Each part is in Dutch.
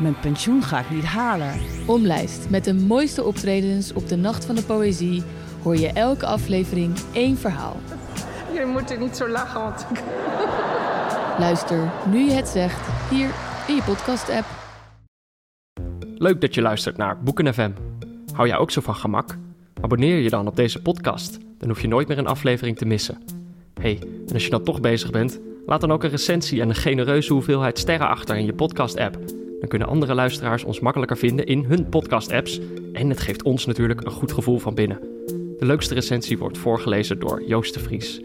mijn pensioen ga ik niet halen. Omlijst met de mooiste optredens op de Nacht van de Poëzie hoor je elke aflevering één verhaal. Je moet er niet zo lachen, want ik... Luister nu je het zegt hier in je podcast-app. Leuk dat je luistert naar Boeken FM. Hou jij ook zo van gemak? Abonneer je dan op deze podcast, dan hoef je nooit meer een aflevering te missen. hey, en als je dan toch bezig bent, laat dan ook een recensie en een genereuze hoeveelheid sterren achter in je podcast-app. Dan kunnen andere luisteraars ons makkelijker vinden in hun podcast-apps en het geeft ons natuurlijk een goed gevoel van binnen. De leukste recensie wordt voorgelezen door Joost de Vries.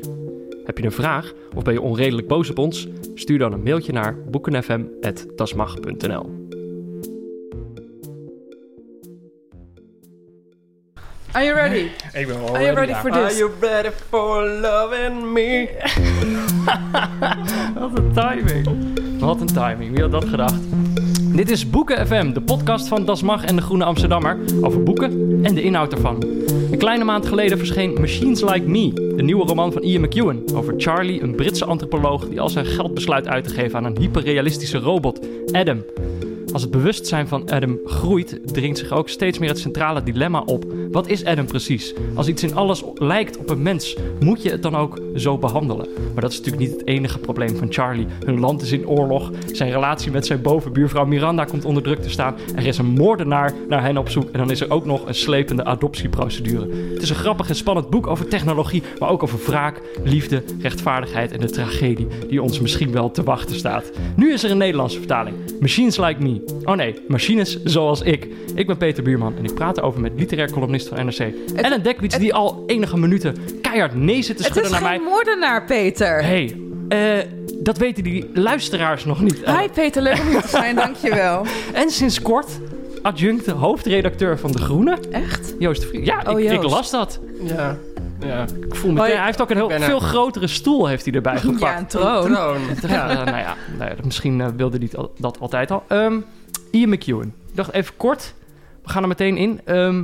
Heb je een vraag of ben je onredelijk boos op ons? Stuur dan een mailtje naar boekenfm.dasmag.nl Are you ready? Ik ben wel Are you ready for Are this? you ready for loving me? Wat een timing. Wat een timing. Wie had dat gedacht? Dit is Boeken FM, de podcast van Das Mag en de Groene Amsterdammer over boeken en de inhoud ervan. Een kleine maand geleden verscheen Machines Like Me, de nieuwe roman van Ian McEwan over Charlie, een Britse antropoloog die al zijn geld besluit uit te geven aan een hyperrealistische robot, Adam. Als het bewustzijn van Adam groeit, dringt zich ook steeds meer het centrale dilemma op. Wat is Adam precies? Als iets in alles lijkt op een mens, moet je het dan ook zo behandelen? Maar dat is natuurlijk niet het enige probleem van Charlie. Hun land is in oorlog, zijn relatie met zijn bovenbuurvrouw Miranda komt onder druk te staan. Er is een moordenaar naar hen op zoek en dan is er ook nog een slepende adoptieprocedure. Het is een grappig en spannend boek over technologie, maar ook over wraak, liefde, rechtvaardigheid en de tragedie die ons misschien wel te wachten staat. Nu is er een Nederlandse vertaling. Machines Like Me. Oh nee, machines zoals ik. Ik ben Peter Buurman en ik praat erover met literair columnist van NRC. Ellen Dekwits, die al enige minuten keihard nee zit te Het schudden is naar geen mij. moordenaar, Peter. hey, eh, dat weten die luisteraars nog niet. Hi Peter, leuk om hier te zijn, dankjewel. En sinds kort adjunct hoofdredacteur van De Groene, Echt? Joost de Vries. Ja, Oh, ik, las dat. Ja, ja. Ik voel me Oh, ja. hij heeft ook een heel, er. veel grotere stoel heeft hij erbij gepakt. Ja, een troon. Troon. Ja, nou ja, nou ja, misschien eh, wilde hij het dat altijd al. Ehm, Ian McEwan. Ik dacht even kort. We gaan er meteen in. Ehm,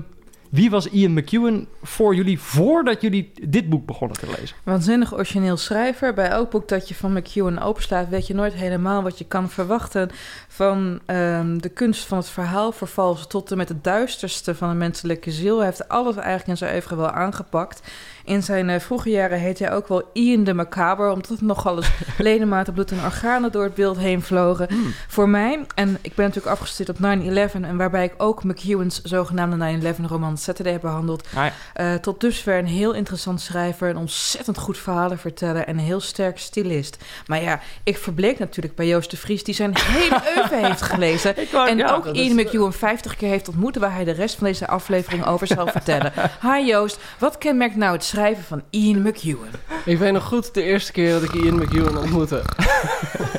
wie was Ian McEwan voor jullie voordat jullie dit boek begonnen te lezen? Waanzinnig origineel schrijver. Bij elk boek dat je van McEwan openslaat, weet je nooit helemaal wat je kan verwachten van ehm, de kunst van het verhaal vervalsen tot en met het duisterste van de menselijke ziel. Hij heeft alles eigenlijk in zijn oeuvre wel aangepakt. In zijn eh, vroege jaren heet hij ook wel Ian de Macabre, omdat het nogal eens ledematen, bloed en organen door het beeld heen vlogen. Voor mij, en ik ben natuurlijk afgestudeerd op 9-11, en waarbij ik ook McEwan's zogenaamde 9-11 roman Saturday heb behandeld, Ah, ja. eh, tot dusver een heel interessant schrijver, een ontzettend goed verhalen vertellen en een heel sterk stylist. Maar ja, ik verbleek natuurlijk bij Joost de Vries, die zijn hele oeuvre heeft gelezen. wou- en ja, ook Ian is- McEwan 50 keer heeft ontmoet, waar hij de rest van deze aflevering over zal vertellen. Hi Joost, wat kenmerkt nou het schrijven van Ian McEwan? Ik weet nog goed de eerste keer dat ik Ian McEwan ontmoette.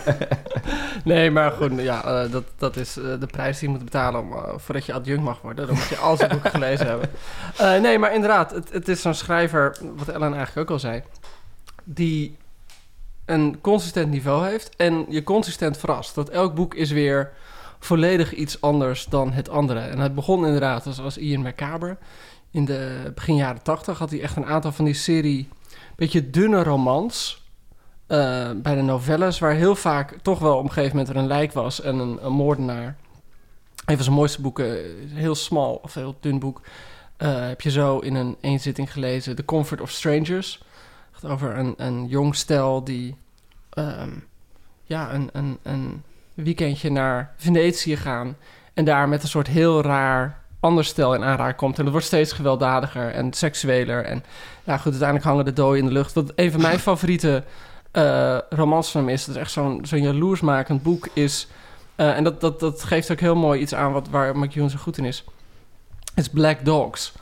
nee, maar goed, ja, eh, dat, dat is eh, de prijs die je moet betalen om, eh, voordat je adjunct mag worden. Dan moet je al zijn boeken gelezen hebben. Eh, nee, maar inderdaad, het, het is zo'n schrijver, wat Ellen eigenlijk ook al zei, die een consistent niveau heeft en je consistent verrast. Dat elk boek is weer volledig iets anders dan het andere. En het begon inderdaad als, als Ian McCaber. In de begin jaren tachtig had hij echt een aantal van die serie beetje dunne romans eh, bij de novelles, waar heel vaak toch wel op een gegeven moment er een lijk was en een, een moordenaar. Een van zijn mooiste boeken, eh, heel smal of heel dun boek, eh, heb je zo in een één zitting gelezen, The Comfort of Strangers. Over een, een jong stel die ehm, ja, een, een, een weekendje naar Venetië gaan En daar met een soort heel raar ander stel in aanraking komt. En dat wordt steeds gewelddadiger en seksueler. En ja, goed, uiteindelijk hangen de doden in de lucht. Wat een van mijn favoriete eh, romans van hem is. Dat is echt zo'n zo'n jaloersmakend boek is... eh, en dat, dat, dat geeft ook heel mooi iets aan wat, waar McEwan zo goed in is. is Black Dogs.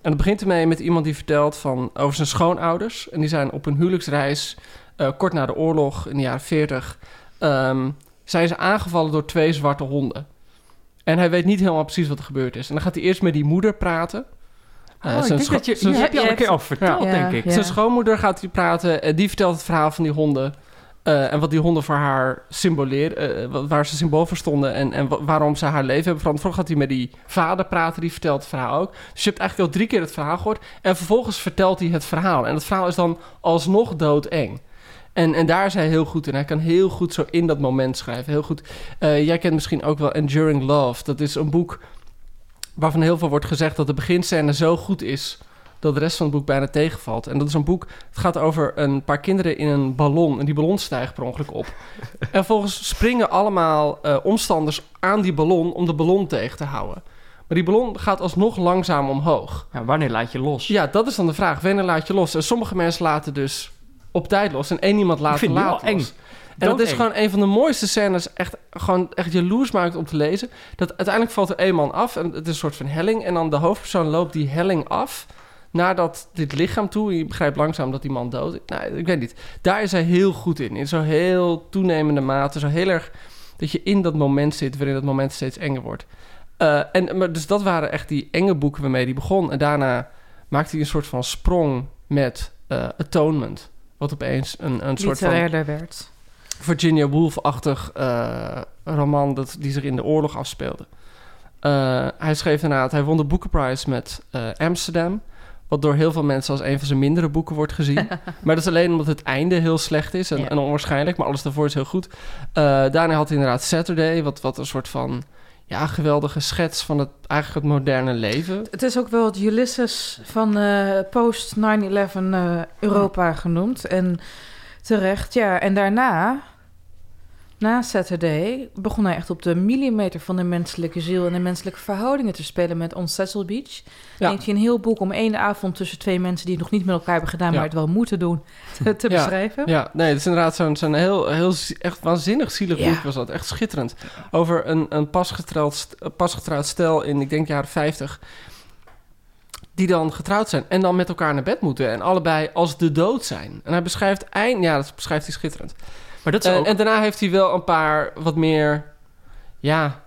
En het begint ermee met iemand die vertelt van, over zijn schoonouders. En die zijn op een huwelijksreis eh, kort na de oorlog in de jaren 40... ehm, zijn ze aangevallen door twee zwarte honden. En hij weet niet helemaal precies wat er gebeurd is. En dan gaat hij eerst met die moeder praten. Eh, Oh, ik zijn denk dat je, heb je al een keer over verteld, Ja. denk ik. Ja. zijn schoonmoeder gaat hij praten en die vertelt het verhaal van die honden. eh, en wat die honden voor haar symboleren, eh, waar ze symbool voor stonden en, en wa- waarom ze haar leven hebben veranderd. Vroeger gaat hij met die vader praten, die vertelt het verhaal ook. Dus je hebt eigenlijk al drie keer het verhaal gehoord. En vervolgens vertelt hij het verhaal. En het verhaal is dan alsnog doodeng. En, en daar is hij heel goed in. Hij kan heel goed zo in dat moment schrijven. Heel goed. Eh, jij kent misschien ook wel Enduring Love. Dat is een boek waarvan heel veel wordt gezegd dat de beginscène zo goed is dat de rest van het boek bijna tegenvalt. En dat is een boek, het gaat over een paar kinderen in een ballon. En die ballon stijgt per ongeluk op. en volgens springen allemaal eh, omstanders aan die ballon om de ballon tegen te houden. Maar die ballon gaat alsnog langzaam omhoog. Ja, wanneer laat je los? Ja, dat is dan de vraag. Wanneer laat je los? En sommige mensen laten dus op tijd los. En één iemand laat laat eng. En dat is gewoon een van de mooiste scènes. Echt, gewoon echt jaloers maakt om te lezen. Dat uiteindelijk valt er één man af. En het is een soort van helling. En dan de hoofdpersoon loopt die helling af. Naar dit lichaam toe. Je begrijpt langzaam dat die man dood is. Nou, ik weet niet. Daar is hij heel goed in. In zo'n heel toenemende mate. Zo heel erg dat je in dat moment zit. Waarin dat moment steeds enger wordt. Eh, en, maar dus dat waren echt die enge boeken waarmee hij begon. En daarna maakte hij een soort van sprong met eh, Atonement. Wat opeens een, een soort van Literairder werd. Virginia Woolf-achtig eh, roman dat, die zich in de oorlog afspeelde. Eh, hij schreef inderdaad, hij won de Booker met eh, Amsterdam. Wat door heel veel mensen als een van zijn mindere boeken wordt gezien. maar dat is alleen omdat het einde heel slecht is en, Ja. en onwaarschijnlijk. Maar alles daarvoor is heel goed. Daarna had hij inderdaad Saturday, wat, wat een soort van ja, geweldige schets van het, eigenlijk het moderne leven. Het is ook wel het Ulysses van eh, post 9-11 eh, Europa genoemd. En terecht, ja. En daarna, na Saturday, begon hij echt op de millimeter van de menselijke ziel en de menselijke verhoudingen te spelen met On Cecil Beach. Ja. Heeft hij een heel boek om één avond tussen twee mensen die het nog niet met elkaar hebben gedaan, Ja. maar het wel moeten doen, te, te Ja. beschrijven. Ja, nee, het is inderdaad zo'n zo'n heel, heel echt waanzinnig zielig boek was dat. Echt schitterend. Over een, een pasgetrouwd, pasgetrouwd stel in, ik denk, jaren 50. Die dan getrouwd zijn en dan met elkaar naar bed moeten. En allebei als de dood zijn. En hij beschrijft eind... Ja, dat beschrijft hij schitterend. Maar dat is Eh, ook... En daarna heeft hij wel een paar wat meer... Ja,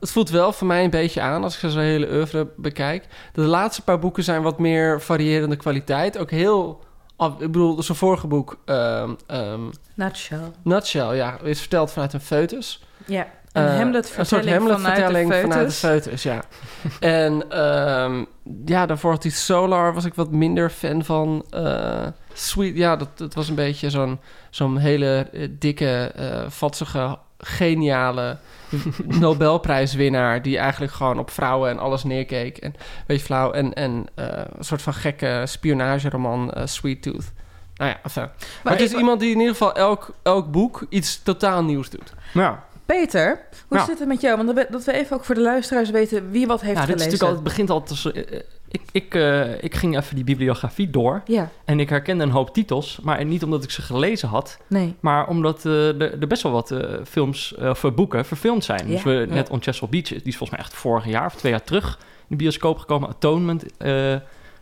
het voelt wel voor mij een beetje aan... als ik zo'n hele oeuvre bekijk. De laatste paar boeken zijn wat meer variërende kwaliteit. Ook heel... Ik bedoel, zijn vorige boek... ehm, ehm, Nutshell. Nutshell, ja, is verteld vanuit een foetus. Ja, een Eh, Hamlet Een soort vertelling vanuit de Hamlet-vertelling vanuit de foetus. ja. en ehm, ja, daarvoor had hij Solar, was ik wat minder fan van. Eh, Sweet, ja, dat, dat was een beetje zo'n zo'n hele eh, dikke, eh vatsige, geniale Nobelprijswinnaar... die eigenlijk gewoon op vrouwen en alles neerkeek. En, weet je, flauw. En, en eh, een soort van gekke spionageroman, Sweet Tooth. Nou ja, enfin. Maar, het is iemand die in ieder geval elk, elk boek iets totaal nieuws doet. Ja. Peter, hoe Ja. zit het met jou? Want dat we, dat we even ook voor de luisteraars weten wie wat heeft Ja, dit is gelezen. natuurlijk al, het begint al te... Ik, ik, eh, ik ging even die bibliografie door Ja, en ik herkende een hoop titels, maar niet omdat ik ze gelezen had, nee. maar omdat eh, er, er best wel wat eh, films of boeken verfilmd zijn. Ja. Dus we Ja. net On Chesil Beach, die is volgens mij echt vorig jaar of twee jaar terug in de bioscoop gekomen. Atonement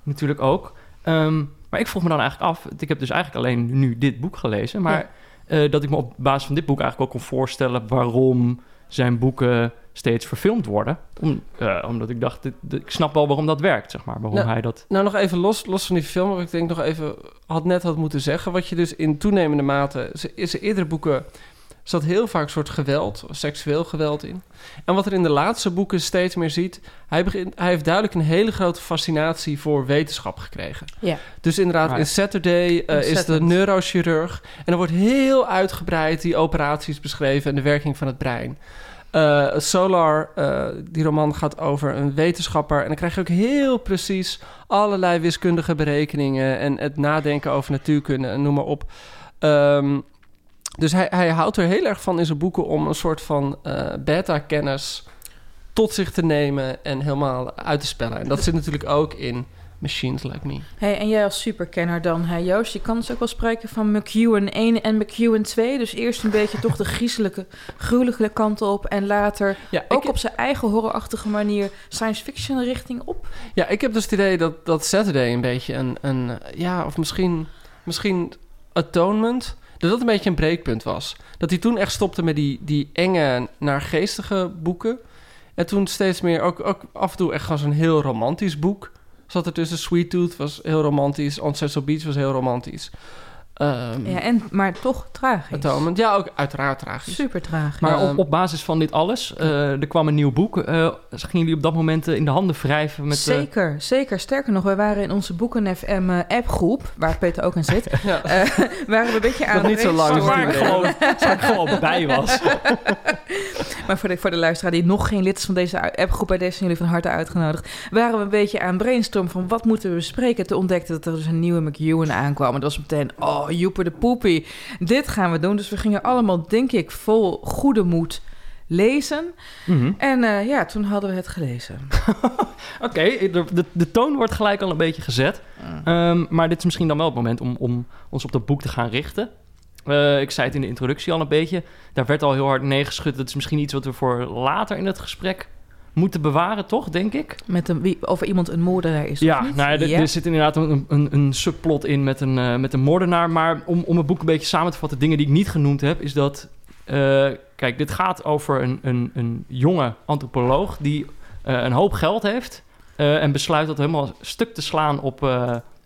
natuurlijk ook. Ehm, maar ik vroeg me dan eigenlijk af, ik heb dus eigenlijk alleen nu dit boek gelezen, maar dat ik me op basis van dit boek eigenlijk ook kon voorstellen waarom zijn boeken steeds verfilmd worden. Om, eh, omdat ik dacht, dit, dit- ik snap wel waarom dat werkt, zeg maar. Waarom Nou, hij dat... Nou, nog even los, los van die film, wat ik denk nog even had net had moeten zeggen. Wat je dus in toenemende mate, in zijn eerdere boeken zat heel vaak een soort geweld, seksueel geweld in. En wat er in de laatste boeken steeds meer ziet, hij, begint, hij heeft duidelijk een hele grote fascinatie voor wetenschap gekregen. Ja. Dus inderdaad, Right. in Saturday eh, is de neurochirurg. En er wordt heel uitgebreid die operaties beschreven en de werking van het brein. Eh, Solar, eh, die roman gaat over een wetenschapper. En dan krijg je ook heel precies allerlei wiskundige berekeningen en het nadenken over natuurkunde en noem maar op. Ehm, dus hij, hij houdt er heel erg van in zijn boeken om een soort van eh, beta-kennis tot zich te nemen en helemaal uit te spellen. En dat zit natuurlijk ook in Machines Like Me. Hey, en jij als superkenner dan, hè, Joost? Je kan dus ook wel spreken van McEwen 1 en McEwen 2. Dus eerst een beetje toch de griezelige, gruwelijke kant op... en later Ja, ook op zijn eigen horrorachtige manier science fiction richting op. ja, ik heb dus het idee dat, dat Saturday een beetje een, een... Ja, of misschien, misschien Atonement... Dat dat een beetje een breekpunt was. Dat hij toen echt stopte met die, die enge, naargeestige boeken. En toen steeds meer, ook, ook af en toe echt gewoon zo'n heel romantisch boek. Zat er tussen Sweet Tooth was heel romantisch. On Cecil Beach was heel romantisch. Ehm Ja, en, maar toch tragisch. Atonement, ja, ook uiteraard tragisch. Super tragisch. Maar Ehm, op, op basis van dit alles, eh, er kwam een nieuw boek. Eh gingen jullie op dat moment eh, in de handen wrijven met... Zeker, zeker. Sterker nog, wij waren in onze Boeken FM eh, appgroep, waar Peter ook in zit, Ja. eh, waren we een beetje aan Nog niet zo lang, dus waar, ik gewoon, waar ik gewoon bij was. Maar voor de, voor de luisteraar die nog geen lid is van deze appgroep, bij deze zijn jullie van harte uitgenodigd. Waren we een beetje aan brainstorm van wat moeten we bespreken. Toen ontdekte dat er dus een nieuwe McEwan aankwam. En dat was meteen, oh, joeper de poepie. Dit gaan we doen. Dus we gingen allemaal, denk ik, vol goede moed lezen. Mhm. En eh, ja, toen hadden we het gelezen. Oké, de, de, de toon wordt gelijk al een beetje gezet. Ehm, maar dit is misschien dan wel het moment om, om ons op dat boek te gaan richten. Eh, ik zei het in de introductie al een beetje. Daar werd al heel hard nee geschud. Dat is misschien iets wat we voor later in het gesprek moeten bewaren, toch, denk ik? Met een, wie, of iemand een moordenaar is Ja, of niet. nou, ja, er- Ja. er zit inderdaad een, een, een subplot in met een, eh, met een moordenaar. Maar om, om het boek een beetje samen te vatten, dingen die ik niet genoemd heb, is dat. eh, kijk, dit gaat over een, een, een jonge antropoloog die eh, een hoop geld heeft. en besluit dat helemaal stuk te slaan op,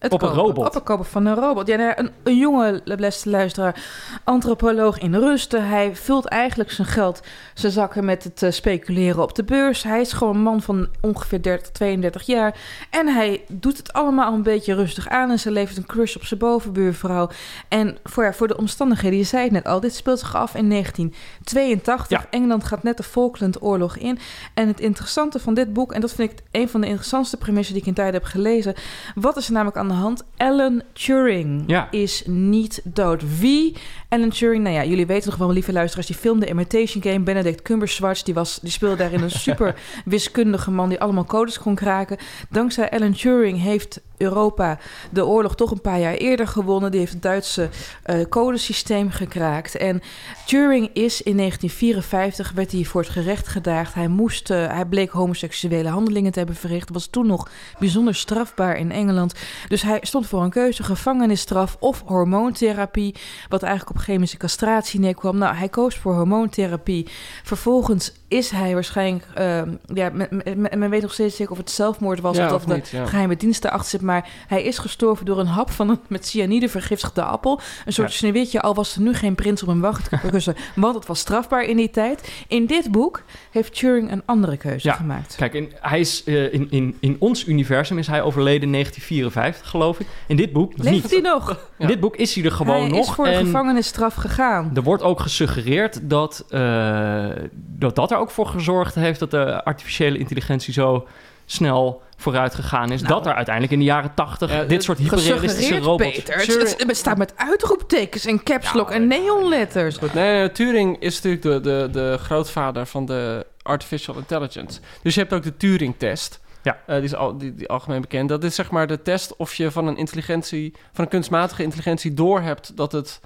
Het op een robot. Op het kopen van een robot. Ja, nou, een, een jonge, beste luisteraar, antropoloog in rusten. Hij vult eigenlijk zijn geld, zijn zakken met het eh, speculeren op de beurs. Hij is gewoon een man van ongeveer 30, 32 jaar. En hij doet het allemaal een beetje rustig aan. En ze levert een crush op zijn bovenbuurvrouw. En voor, ja, voor de omstandigheden, je zei het net al, dit speelt zich af in 1982. Ja. Engeland gaat net de Falklandoorlog in. En het interessante van dit boek, en dat vind ik een van de interessantste premissen die ik in tijd heb gelezen. Wat is er namelijk aan de hand? Alan Turing Ja. is niet dood. Wie? Alan Turing, nou ja, jullie weten nog wel, lieve luisteraars, die filmde Imitation Game. Benedict Cumberbatch, die, was, die speelde daarin een super wiskundige man die allemaal codes kon kraken. Dankzij Alan Turing heeft Europa de oorlog toch een paar jaar eerder gewonnen. Die heeft het Duitse eh, codesysteem gekraakt. En Turing is in 1954, werd hij voor het gerecht gedaagd. Hij, moest, eh, hij bleek homoseksuele handelingen te hebben verricht. Was toen nog bijzonder strafbaar in Engeland. Dus hij stond voor een keuze, gevangenisstraf of hormoontherapie. Wat eigenlijk op chemische castratie neerkwam. Nou, hij koos voor hormoontherapie. Vervolgens is hij waarschijnlijk... eh, ja, men, men- men weet nog steeds zeker of het zelfmoord was... Ja, of dat of de niet, ja. geheime dienst erachter zit. Maar hij is gestorven door een hap van een met cyanide vergiftigde appel. Een soort sneeuwwitje, al was er nu geen prins op hem wacht kussen. Want het was strafbaar in die tijd. In dit boek heeft Turing een andere keuze gemaakt. Kijk, in, hij is, eh, in, in, in ons universum is hij overleden in 1954, geloof ik. In dit boek Leeft niet. hij nog? In dit boek is hij er gewoon hij nog. is voor de en gevangenisstraf gegaan. er wordt ook gesuggereerd dat, eh, dat dat er ook voor gezorgd heeft dat de artificiële intelligentie zo snel vooruit gegaan is. Nou. dat er uiteindelijk in de jaren 80 Ja, dit soort hyperrealistische Gesuggereerd, robots... Peter. Het, Turing- het- het bestaat met uitroeptekens en caps lock en neonletters. Goed, nee, nee, Turing is natuurlijk de, de, de grootvader van de artificial intelligence. Dus je hebt ook de Turing-test. Ja. Eh, die is al, die, die algemeen bekend. Dat is zeg maar de test of je van een intelligentie, van een kunstmatige intelligentie doorhebt dat het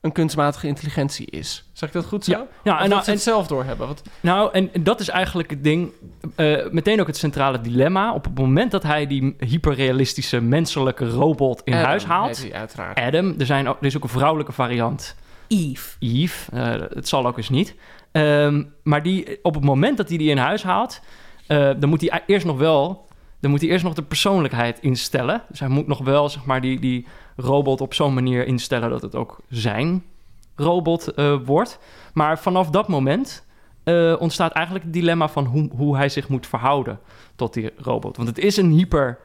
een kunstmatige intelligentie is. Zeg ik dat goed zo? Ja, ja Of en, dat nou, ze en, het zelf doorhebben. Want, nou, en dat is eigenlijk het ding. eh, meteen ook het centrale dilemma. Op het moment dat hij die hyperrealistische menselijke robot in Adam huis haalt... heet hij uiteraard. Adam, er, zijn ook, er is ook een vrouwelijke variant, Eve. Eve. Eh, het zal ook eens niet. Ehm, maar die, op het moment dat hij die in huis haalt, eh, dan moet hij eerst nog wel, dan moet hij eerst nog de persoonlijkheid instellen. Dus hij moet nog wel, zeg maar, die, die robot op zo'n manier instellen dat het ook zijn robot eh, wordt. Maar vanaf dat moment eh, ontstaat eigenlijk het dilemma van hoe, hoe hij zich moet verhouden tot die robot. Want het is een hyper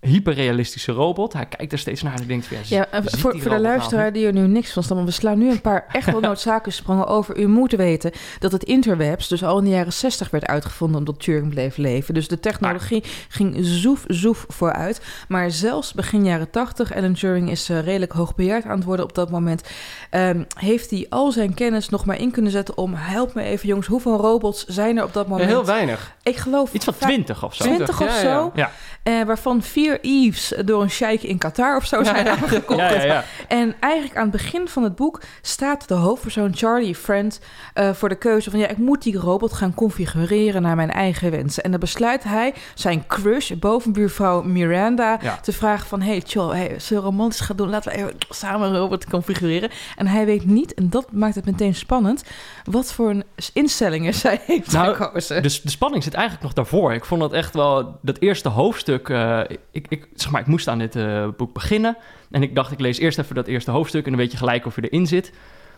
hyperrealistische robot. Hij kijkt er steeds naar en denkt ja, Ja, voor, voor de nou? luisteraar die er nu niks van snapt, want we slaan nu een paar echt wel noodzakelijke sprongen over. U moet weten dat het interwebs dus al in de jaren 60 werd uitgevonden omdat Turing bleef leven. Dus de technologie ging zoef, zoef vooruit. Maar zelfs begin jaren 80, Alan Turing is eh, redelijk hoogbejaard aan het worden op dat moment, ehm, heeft hij al zijn kennis nog maar in kunnen zetten om, help me even jongens, hoeveel robots zijn er op dat Ja, moment? heel weinig. Ik geloof Iets van vijf- 20 of zo. 20 of zo. ja. Ja. Eh, waarvan vier Eves door een sheik in Qatar of zo zijn aangekocht. Ja, ja, ja. En eigenlijk aan het begin van het boek staat de hoofdpersoon Charlie Friend eh, voor de keuze van ja, ik moet die robot gaan configureren naar mijn eigen wensen. En dan besluit hij zijn crush, bovenbuurvrouw Miranda, te vragen van hey, Chol, hey, we romantisch gaan doen? Laten we even samen een robot configureren. En hij weet niet, en dat maakt het meteen spannend, wat voor een instellingen zij heeft Nou, gekozen. Dus de spanning zit eigenlijk nog daarvoor. Ik vond dat echt wel, dat eerste hoofdstuk, eh, ik, ik, zeg maar, ik moest aan dit eh, boek beginnen. En ik dacht, ik lees eerst even dat eerste hoofdstuk en dan weet je gelijk of je erin zit.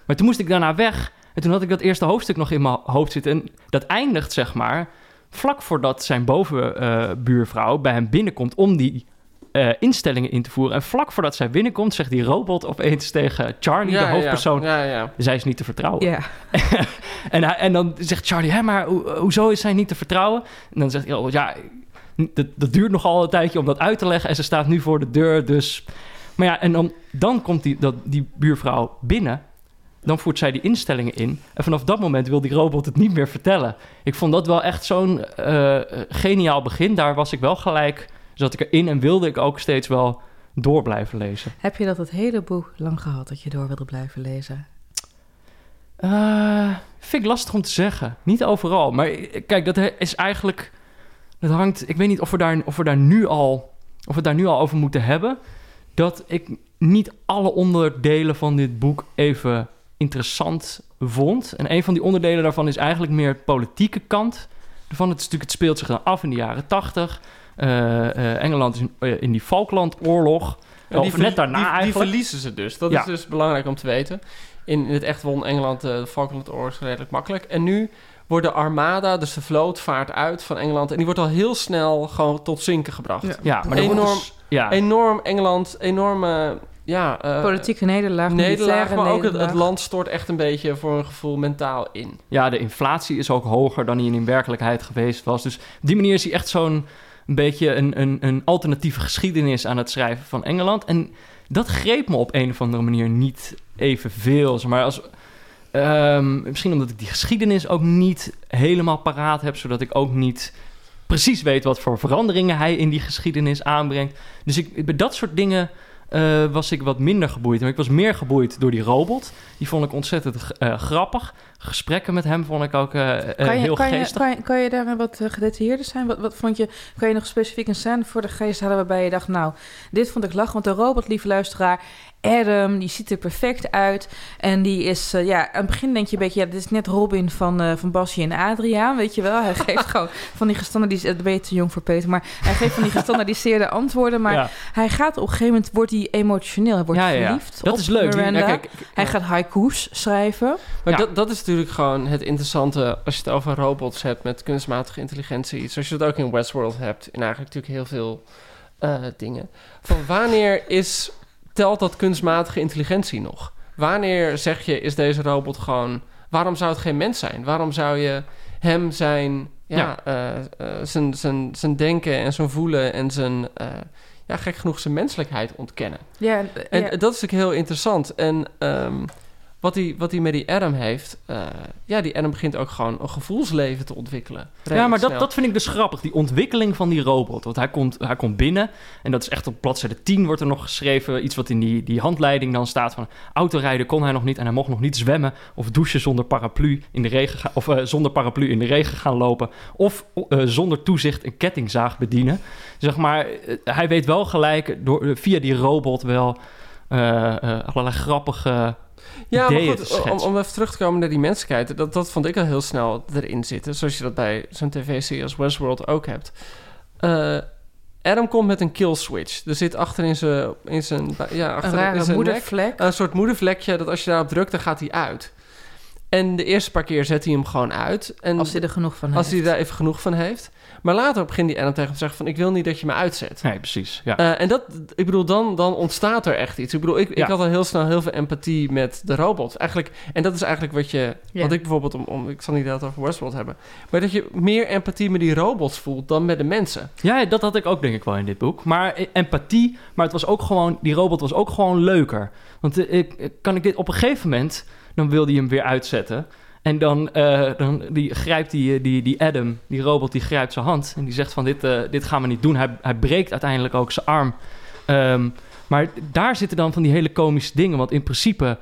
Maar toen moest ik daarna weg. En toen had ik dat eerste hoofdstuk nog in mijn hoofd zitten. En dat eindigt, zeg maar, vlak voordat zijn bovenbuurvrouw bij hem binnenkomt om die eh, instellingen in te voeren. En vlak voordat zij binnenkomt, zegt die robot opeens tegen Charlie, Ja, de hoofdpersoon, Ja, ja, ja. zij is niet te vertrouwen. ja. En, hij, en dan zegt Charlie, hè, maar ho- hoezo is zij niet te vertrouwen? En dan zegt hij, oh, ja, dat, dat duurt nogal een tijdje om dat uit te leggen. En ze staat nu voor de deur, dus... Maar ja, en dan, dan komt die, dat, die buurvrouw binnen. Dan voert zij die instellingen in. En vanaf dat moment wil die robot het niet meer vertellen. Ik vond dat wel echt zo'n eh, geniaal begin. Daar was ik wel gelijk, zat ik erin en wilde ik ook steeds wel door blijven lezen. Heb je dat het hele boek lang gehad dat je door wilde blijven lezen? Eh, vind ik lastig om te zeggen. Niet overal. Maar eh, kijk, dat is eigenlijk. Dat hangt. Ik weet niet of we daar, of we daar nu al. Of we het daar nu al over moeten hebben. Dat ik niet alle onderdelen van dit boek even interessant vond. En een van die onderdelen daarvan is eigenlijk meer het politieke kant. Ervan. Het, natuurlijk, het speelt zich dan af in de jaren tachtig. Eh, eh, Engeland is in, eh, in die Falklandoorlog. Of net daarna die, die eigenlijk. verliezen ze dus. Dat Ja. is dus belangrijk om te weten. In, in het echt won Engeland de Falklandoorlog redelijk makkelijk. En nu wordt de armada, dus de vloot, vaart uit van Engeland. En die wordt al heel snel gewoon tot zinken gebracht. Ja. ja, maar Enorm- dus- ja. Enorm Engeland, enorme... Ja, eh, Politieke nederlaag, nederlaag, maar ook het, nederlaag. het land stort echt een beetje voor een gevoel mentaal in. Ja, de inflatie is ook hoger dan die in werkelijkheid geweest was. Dus op die manier is hij echt zo'n een beetje een, een, een alternatieve geschiedenis aan het schrijven van Engeland. En dat greep me op een of andere manier niet evenveel. Maar als, ehm, misschien omdat ik die geschiedenis ook niet helemaal paraat heb, zodat ik ook niet precies weet wat voor veranderingen hij in die geschiedenis aanbrengt. Dus ik, bij dat soort dingen eh, was ik wat minder geboeid. Maar ik was meer geboeid door die robot. Die vond ik ontzettend eh, grappig. Gesprekken met hem vond ik ook eh, eh, Kan je, heel kan, je, geestig. kan, je, kan je daar wat eh, gedetailleerder zijn? Wat, wat vond je, kan je nog specifiek een scène voor de geest halen waarbij je dacht, nou, dit vond ik lachen, want de robot, lieve luisteraar, Adam, die ziet er perfect uit. En die is, ja, aan het begin denk je een beetje, ja, dit is net Robin van, eh van Basje en Adriaan, weet je wel. Hij geeft gewoon van die gestandaardiseerde, dat ben je te jong voor Peter, maar hij geeft van die gestandaardiseerde antwoorden, maar ja. hij gaat op een gegeven moment, wordt hij emotioneel, hij wordt Ja, ja, ja. verliefd Dat op is leuk. Die- Miranda. Ja, kijk, hij gaat haikus schrijven. Maar Ja. dat, dat is natuurlijk gewoon het interessante als je het over robots hebt met kunstmatige intelligentie. Zoals je dat ook in Westworld hebt. In eigenlijk natuurlijk heel veel eh, dingen. Van wanneer is, telt dat kunstmatige intelligentie nog? Wanneer zeg je, is deze robot gewoon... Waarom zou het geen mens zijn? Waarom zou je hem zijn... Ja, Ja. eh, eh, zijn, zijn, zijn denken en zijn voelen en zijn... ja, gek genoeg zijn menselijkheid ontkennen. Ja, en, ja. dat is natuurlijk heel interessant. En ehm, wat hij wat hij met die Adam heeft... eh, ja, die Adam begint ook gewoon een gevoelsleven te ontwikkelen. Ja, maar dat, snel. dat vind ik dus grappig. Die ontwikkeling van die robot. Want hij komt, hij komt binnen. En dat is echt op bladzijde 10 wordt er nog geschreven. Iets wat in die, die handleiding dan staat van... Autorijden kon hij nog niet. En hij mocht nog niet zwemmen. Of douchen zonder paraplu in de regen gaan, Of eh, zonder paraplu in de regen gaan lopen. Of eh, zonder toezicht een kettingzaag bedienen. Zeg maar, hij weet wel gelijk door, via die robot wel... allerlei grappige Ja, maar goed, om, om even terug te komen naar die menselijkheid. Dat, dat vond ik al heel snel erin zitten. Zoals je dat bij zo'n tv-serie als Westworld ook hebt. Eh, Adam komt met een kill switch. Er zit achter in zijn... In zijn ja, een achter in rare zijn nek moedervlek. een soort moedervlekje... dat als je daarop drukt, dan gaat hij uit. En de eerste paar keer zet hij hem gewoon uit. En Als hij er genoeg van Als heeft. hij daar even genoeg van heeft. Maar later begint die Adam tegen hem te zeggen van... ik wil niet dat je me uitzet. Nee, precies. Ja. Eh, en dat, ik bedoel, dan, dan ontstaat er echt iets. Ik bedoel, ik, ik had al heel snel heel veel empathie met de robot. Eigenlijk, en dat is eigenlijk wat je... Ja. Wat ik bijvoorbeeld, om, om, ik zal niet dat over Westworld hebben... maar dat je meer empathie met die robots voelt dan met de mensen. Ja, dat had ik ook denk ik wel in dit boek. Maar eh, empathie, maar het was ook gewoon, die robot was ook gewoon leuker. Want eh, ik, kan ik dit op een gegeven moment, dan wil hij hem weer uitzetten. En dan, eh, dan die, grijpt die, eh, die, die Adam, die robot, die grijpt zijn hand. En die zegt van dit, eh, dit gaan we niet doen. Hij, hij breekt uiteindelijk ook zijn arm. Ehm, maar daar zitten dan van die hele komische dingen. Want in principe,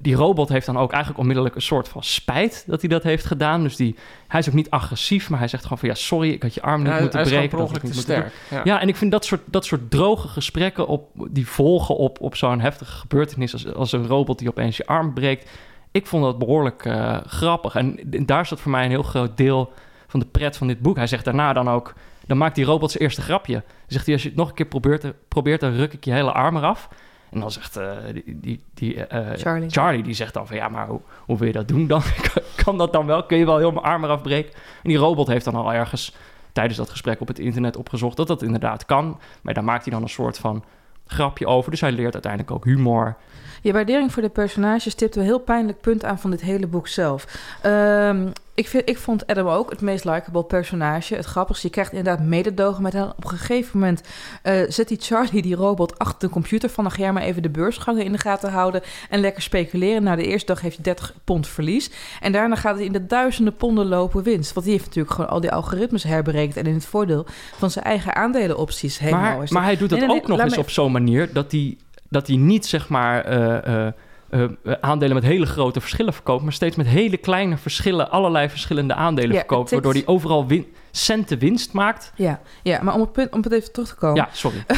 die robot heeft dan ook eigenlijk onmiddellijk een soort van spijt dat hij dat heeft gedaan. Dus die, hij is ook niet agressief, maar hij zegt gewoon van ja, sorry, ik had je arm niet moeten breken. dat niet sterk. Ja. Ja, en ik vind dat soort, dat soort droge gesprekken op, die volgen op, op zo'n heftige gebeurtenis als, als een robot die opeens je arm breekt. Ik vond dat behoorlijk eh, grappig. En, daar zat voor mij een heel groot deel van de pret van dit boek. Hij zegt daarna dan ook, dan maakt die robot zijn eerste grapje. Dan zegt hij, als je het nog een keer probeert, probeert dan ruk ik je hele arm eraf. En dan zegt eh, die, die, die, eh, Charlie. Charlie, die zegt dan van, ja, maar hoe, hoe wil je dat doen dan? kan dat dan wel? Kun je wel heel mijn arm eraf breken? En die robot heeft dan al ergens tijdens dat gesprek op het internet opgezocht dat dat inderdaad kan. Maar daar maakt hij dan een soort van grapje over. Dus hij leert uiteindelijk ook humor. Je waardering voor de personages stipt een heel pijnlijk punt aan van dit hele boek zelf. Ehm, ik, vind, ik vond Adam ook het meest likable personage. Het grappigste, je krijgt inderdaad mededogen met hem. Op een gegeven moment eh, zet die Charlie, die robot, achter de computer van... ja, maar even de beursgangen in de gaten houden en lekker speculeren. Na de eerste dag heeft hij 30 pond verlies. En daarna gaat hij in de duizenden ponden lopen winst. Want die heeft natuurlijk gewoon al die algoritmes herberekend... en in het voordeel van zijn eigen aandelenopties helemaal Maar, is maar hij doet dat Nee, nee, ook nee, nog eens me- op zo'n manier dat hij, dat hij niet zeg maar eh, eh, eh, aandelen met hele grote verschillen verkoopt, maar steeds met hele kleine verschillen, allerlei verschillende aandelen Ja, verkoopt, waardoor hij overal win- centen winst maakt. Ja, ja, maar om het, punt, om het even terug te komen. Ja, sorry.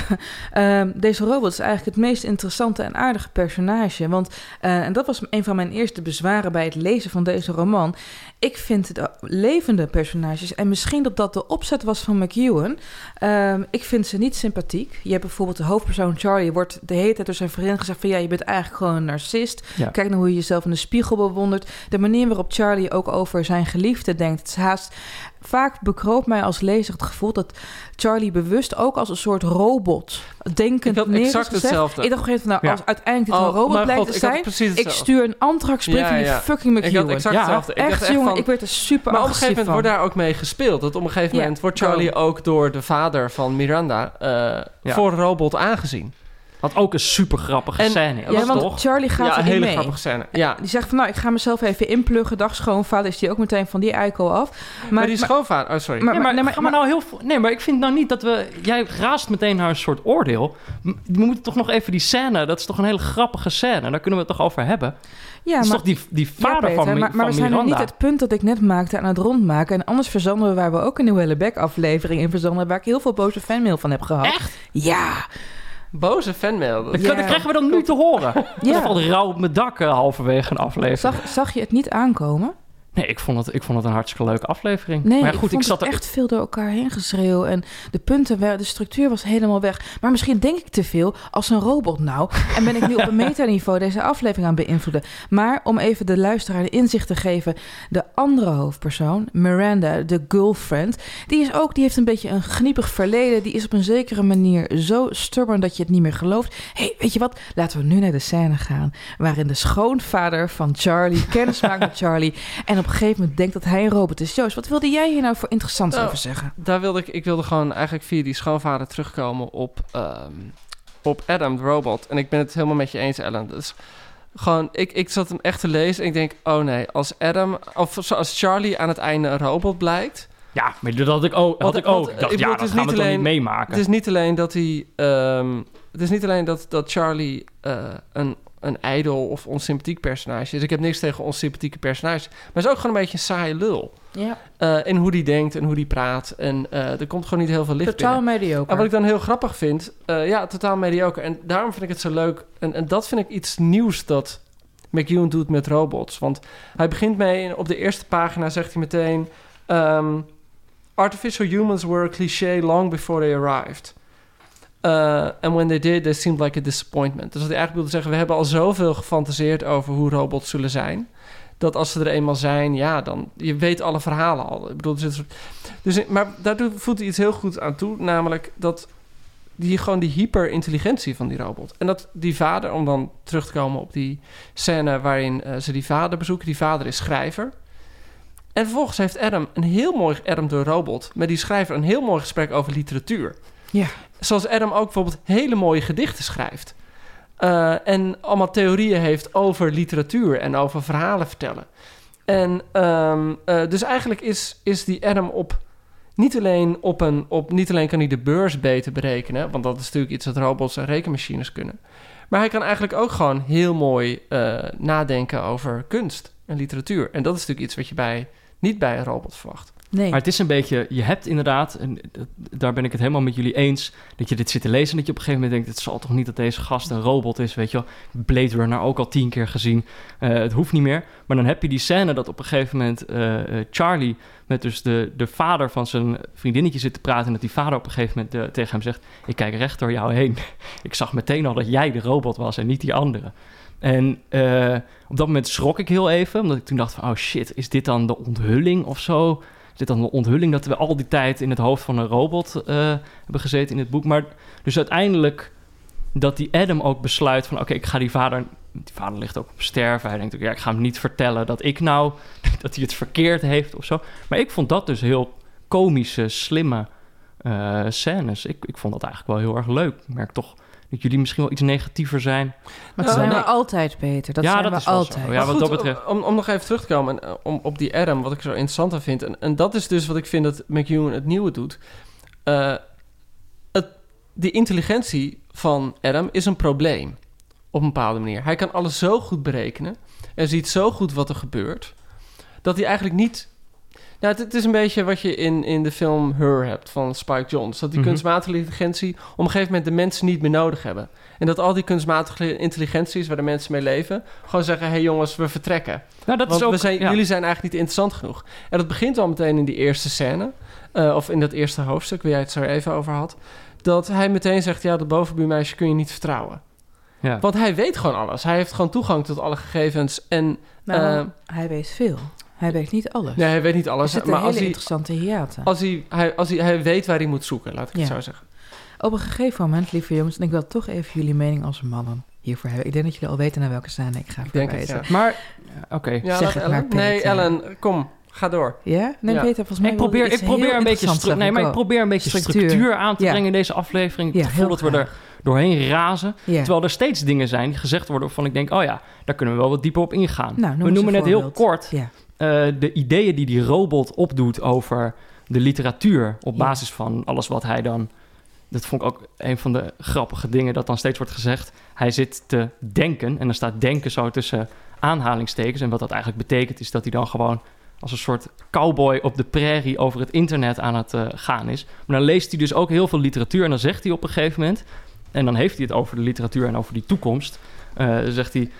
Ehm, deze robot is eigenlijk het meest interessante en aardige personage. Want, eh, en dat was een van mijn eerste bezwaren bij het lezen van deze roman. Ik vind de levende personages, en misschien dat dat de opzet was van McEwan. ehm, ik vind ze niet sympathiek. Je hebt bijvoorbeeld de hoofdpersoon Charlie, wordt de hele tijd door zijn vriendin gezegd: van ja, je bent eigenlijk gewoon een narcist. Ja. Kijk naar hoe je jezelf in de spiegel bewondert. De manier waarop Charlie ook over zijn geliefde denkt. Het is haast. Vaak bekroopt mij als lezer het gevoel dat Charlie bewust ook als een soort robot denkend Ik had neer is exact gezegd. hetzelfde. Ik dacht op een gegeven moment, nou, Ja. als uiteindelijk dit Oh, een robot blijkt God, te ik zijn, ik hetzelfde. stuur een antraxbrief Ja, van die ja. fucking Ik had McEwan. exact Ja, hetzelfde. Ik dacht Echt, echt jongen, van- ik werd er super Maar op een gegeven moment van. wordt daar ook mee gespeeld. Dat op een gegeven Ja, moment wordt Charlie ook door de vader van Miranda eh, Ja. voor robot aangezien. Had ook een super grappige En- scène. Ja, was want toch? Charlie gaat ja, een hele mee. grappige scène. Ja. Die zegt van, nou, ik ga mezelf even inpluggen. Dag schoonvader is die ook meteen van die eikel af. Maar, Maar, die schoonvader... Oh, sorry. maar- Ja, maar, nee, maar- ga maar nou heel, veel- nee, maar ik vind nou niet dat we... Jij raast meteen naar een soort oordeel. We moeten toch nog even die scène... Dat is toch een hele grappige scène. Daar kunnen we het toch over hebben. ja, dat is maar, toch die, die ja, vader Peter, van, maar, maar we zijn nog niet het punt dat ik net maakte aan het rondmaken. En anders verzanden we waar we ook een nieuwe Helleback aflevering in verzanden... waar ik heel veel boze fanmail van heb gehad. Echt? Ja. Boze fanmail. Dat- Dat, Ja. dat krijgen we dan nu te horen. Ja. Dat valt rauw op mijn dak eh, halverwege een aflevering. Zag, zag je het niet aankomen? Nee, ik vond, het, ik vond het een hartstikke leuke aflevering. Nee, maar ja, goed, ik vond ik zat er... echt veel door elkaar heen geschreeuw. En de punten, de structuur was helemaal weg. Maar misschien denk ik te veel als een robot nou. En ben ik nu op een metaniveau deze aflevering aan het beïnvloeden. Maar om even de luisteraar de inzicht te geven. De andere hoofdpersoon, Miranda, de girlfriend. Die is ook, die heeft een beetje een gniepig verleden. Die is op een zekere manier zo stubborn dat je het niet meer gelooft. hey, weet je wat? Laten we nu naar de scène gaan. Waarin de schoonvader van Charlie kennis maakt met Charlie. En op een gegeven moment denkt dat hij een robot is. Joost, wat wilde jij hier nou voor interessants Nou, over zeggen? Daar wilde ik, ik wilde gewoon eigenlijk via die schoonvader terugkomen op, ehm, op Adam, de robot. En ik ben het helemaal met je eens, Ellen. Dus gewoon, ik, ik zat hem echt te lezen en ik denk, oh nee, als Adam, of zoals Charlie aan het einde een robot blijkt. Ja, maar dat had ik ook. Had Want- ik ook. want, Ik dacht, ik bedoel, ja, het dat is gaan we niet toch niet alleen- meemaken. Het is niet alleen dat hij, ehm, het is niet alleen dat, dat Charlie eh, een, een ijdel of onsympathiek personage is. Ik heb niks tegen onsympathieke personages. Maar is ook gewoon een beetje een saaie lul. Ja, in hoe die denkt en hoe die praat. En eh, er komt gewoon niet heel veel licht totaal binnen. mediocre. En wat ik dan heel grappig vind, eh, ja, totaal mediocre. En daarom vind ik het zo leuk. En, en dat vind ik iets nieuws dat McEwan doet met robots. Want hij begint mee, en op de eerste pagina zegt hij meteen... ehm, Artificial humans were a cliché long before they arrived. Uh, and when they did, they seemed like a disappointment. Dus wat hij eigenlijk wilde zeggen, we hebben al zoveel gefantaseerd over hoe robots zullen zijn... dat als ze er eenmaal zijn, ja, dan je weet alle verhalen al. Ik bedoel, een soort- dus, maar daardoor voelt hij iets heel goed aan toe, namelijk dat die gewoon die hyperintelligentie van die robot. En dat die vader, om dan terug te komen op die scène waarin eh, ze die vader bezoeken, die vader is schrijver. En vervolgens heeft Adam een heel mooi, Adam de robot, met die schrijver een heel mooi gesprek over literatuur. Ja. Zoals Adam ook bijvoorbeeld hele mooie gedichten schrijft. Eh, en allemaal theorieën heeft over literatuur en over verhalen vertellen. En ehm, eh, dus eigenlijk is, is die Adam op niet alleen op een op niet alleen kan hij de beurs beter berekenen, want dat is natuurlijk iets wat robots en rekenmachines kunnen. Maar hij kan eigenlijk ook gewoon heel mooi eh, nadenken over kunst en literatuur. En dat is natuurlijk iets wat je bij, niet bij een robot verwacht. Nee. Maar het is een beetje, je hebt inderdaad, daar ben ik het helemaal met jullie eens, dat je dit zit te lezen en dat je op een gegeven moment denkt, het zal toch niet dat deze gast een robot is, weet je wel. Blade Runner ook al tien keer gezien, Eh, het hoeft niet meer. Maar dan heb je die scène dat op een gegeven moment eh, eh, Charlie met dus de, de vader van zijn vriendinnetje zit te praten en dat die vader op een gegeven moment tegen hem zegt, ik kijk recht door jou heen. ik zag meteen al dat jij de robot was en niet die andere. En op dat moment schrok ik heel even, omdat ik toen dacht van, oh shit, is dit dan de onthulling of zo? Dit dan de onthulling dat we al die tijd in het hoofd van een robot eh, hebben gezeten in het boek? Maar dus uiteindelijk dat die Adam ook besluit van... oké, ik ga die vader... Die vader ligt ook op sterven. Hij denkt ook, ja, ik ga hem niet vertellen dat ik nou... dat hij het verkeerd heeft of zo. Maar ik vond dat dus heel komische, slimme eh, scènes. Ik, ik vond dat eigenlijk wel heel erg leuk. Ik merk toch dat jullie misschien wel iets negatiever zijn. Maar dat zijn nee. we altijd, Peter. Dat Ja, zijn dat we is wel zo. altijd. Ja, Maar wat goed, dat betreft- Om, om nog even terug te komen en, eh, om, op die Adam, wat ik zo interessant aan vind. En, en dat is dus wat ik vind dat McEwan het nieuwe doet. Eh, het, die intelligentie van Adam is een probleem. Op een bepaalde manier. Hij kan alles zo goed berekenen. En ziet zo goed wat er gebeurt. Dat hij eigenlijk niet... Nou, het, het is een beetje wat je in, in de film Her hebt van Spike Jonze. Dat die Mhm. kunstmatige intelligentie op een gegeven moment de mensen niet meer nodig hebben. En dat al die kunstmatige intelligenties waar de mensen mee leven... gewoon zeggen, hé hey jongens, we vertrekken. Nou, dat Want is ook... we zijn, ja. jullie zijn eigenlijk niet interessant genoeg. En dat begint al meteen in die eerste scène. eh, of in dat eerste hoofdstuk, waar jij het zo even over had. Dat hij meteen zegt, ja, dat bovenbuurmeisje kun je niet vertrouwen. Ja. Want hij weet gewoon alles. Hij heeft gewoon toegang tot alle gegevens. En Nou, eh, hij weet veel. Hij weet niet alles. nee, hij weet niet alles. Maar hele als hij, interessante hiaten. als, hij, hij, als hij, hij weet waar hij moet zoeken, laat ik het zo zeggen. Op een gegeven moment, lieve jongens, en ik wil toch even jullie mening als mannen hiervoor hebben. Ik denk dat jullie al weten naar welke scène ik ga Ik denk het, ja. Maar, oké. Ja, Zeg het Ellen. maar. Nee, Ellen, kom, ga door. Ja? Nee, Ja. Peter, volgens mij Ik probeer, ik probeer een beetje stru- nee, maar ik probeer een beetje structuur, Structuur. aan te Ja. brengen in deze aflevering. Ja, het gevoel heel dat we er doorheen razen. Ja. Terwijl er steeds dingen zijn die gezegd worden waarvan ik denk... oh ja, daar kunnen we wel wat dieper op ingaan. Nou, noem we noemen net heel kort Eh, de ideeën die die robot opdoet over de literatuur... op Ja. basis van alles wat hij dan... Dat vond ik ook een van de grappige dingen dat dan steeds wordt gezegd. Hij zit te denken en dan staat denken zo tussen aanhalingstekens. En wat dat eigenlijk betekent is dat hij dan gewoon als een soort cowboy op de prairie over het internet aan het eh, gaan is. Maar dan leest hij dus ook heel veel literatuur en dan zegt hij op een gegeven moment... en dan heeft hij het over de literatuur en over die toekomst... dan zegt hij...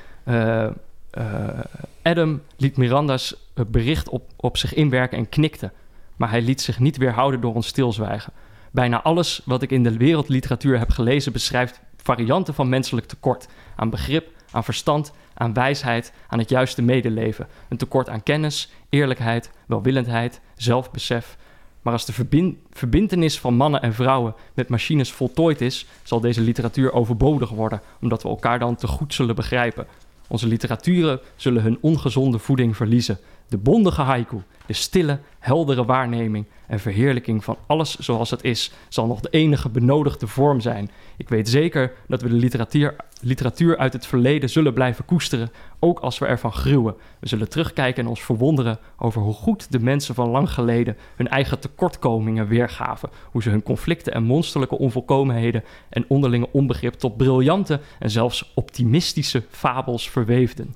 Adam liet Miranda's eh, bericht op, op zich inwerken en knikte. Maar hij liet zich niet weerhouden door ons stilzwijgen. Bijna alles wat ik in de wereldliteratuur heb gelezen... beschrijft varianten van menselijk tekort. Aan begrip, aan verstand, aan wijsheid, aan het juiste medeleven. Een tekort aan kennis, eerlijkheid, welwillendheid, zelfbesef. Maar als de verbin- verbintenis van mannen en vrouwen met machines voltooid is, zal deze literatuur overbodig worden, omdat we elkaar dan te goed zullen begrijpen. Onze literaturen zullen hun ongezonde voeding verliezen. De bondige haiku, de stille, heldere waarneming en verheerlijking van alles zoals het is, zal nog de enige benodigde vorm zijn. Ik weet zeker dat we de literatuur, literatuur uit het verleden zullen blijven koesteren, ook als we ervan gruwen. We zullen terugkijken en ons verwonderen over hoe goed de mensen van lang geleden hun eigen tekortkomingen weergaven. Hoe ze hun conflicten en monsterlijke onvolkomenheden en onderlinge onbegrip tot briljante en zelfs optimistische fabels verweefden.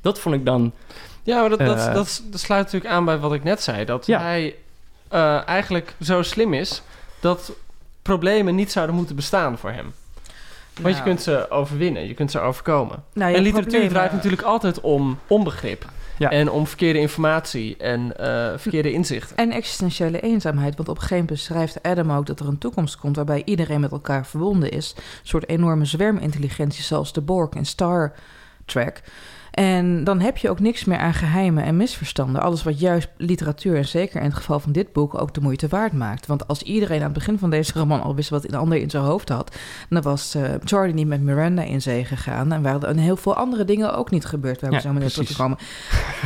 Dat vond ik dan Ja, maar dat, dat, Eh. dat, dat sluit natuurlijk aan bij wat ik net zei. Dat Ja. hij eh, eigenlijk zo slim is dat problemen niet zouden moeten bestaan voor hem. Want je Nou. kunt ze overwinnen, je kunt ze overkomen. Nou, en literatuur problemen- draait natuurlijk altijd om onbegrip. Ja. En om verkeerde informatie en eh, verkeerde inzichten. En existentiële eenzaamheid. Want op een gegeven moment beschrijft Adam ook dat er een toekomst komt waarbij iedereen met elkaar verbonden is. Een soort enorme zwermintelligentie zoals de Borg in Star Trek. En dan heb je ook niks meer aan geheimen en misverstanden. Alles wat juist literatuur, en zeker in het geval van dit boek, ook de moeite waard maakt. Want als iedereen aan het begin van deze roman al wist wat een ander in zijn hoofd had, dan was uh, Charlie niet met Miranda in zee gegaan. En waren er heel veel andere dingen ook niet gebeurd waar we Ja, zo meteen terug komen.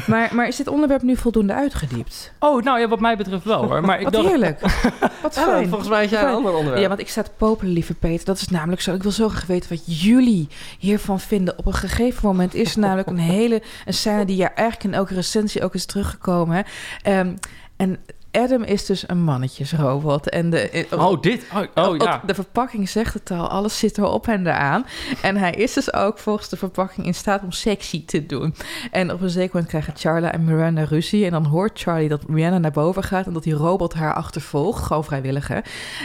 Maar, maar is dit onderwerp nu voldoende uitgediept? Oh, nou ja, wat mij betreft wel hoor. Maar ik Wat dacht, heerlijk. Wat Ja, fijn. volgens mij had jij een ander onderwerp. Ja, want ik sta te popelen, lieve Peter. Dat is namelijk zo. Ik wil zo graag weten wat jullie hiervan vinden. Op een gegeven moment is namelijk een hele een scène die ja eigenlijk in elke recensie ook is teruggekomen. Ehm, en Adam is dus een mannetjesrobot. En de, eh, oh dit, oh, oh ja. de verpakking zegt het al, alles zit erop en eraan. En hij is dus ook volgens de verpakking in staat om sexy te doen. En op een zeker moment krijgen Charla en Miranda ruzie. En dan hoort Charlie dat Miranda naar boven gaat en dat die robot haar achtervolgt. Gewoon vrijwillig, hè.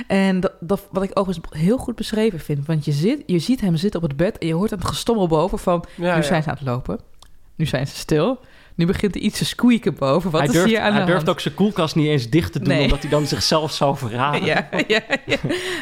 En dat, dat, wat ik overigens heel goed beschreven vind. Want je, zit, je ziet hem zitten op het bed en je hoort hem gestommel boven van... Ja, nu ja. zijn ze aan het lopen. Nu zijn ze stil. Nu begint er iets te squeaken boven. Wat hij is durft, hier aan hij de durft hand? ook zijn koelkast niet eens dicht te doen, Nee. omdat hij dan zichzelf zou verraden. Ja, ja, ja.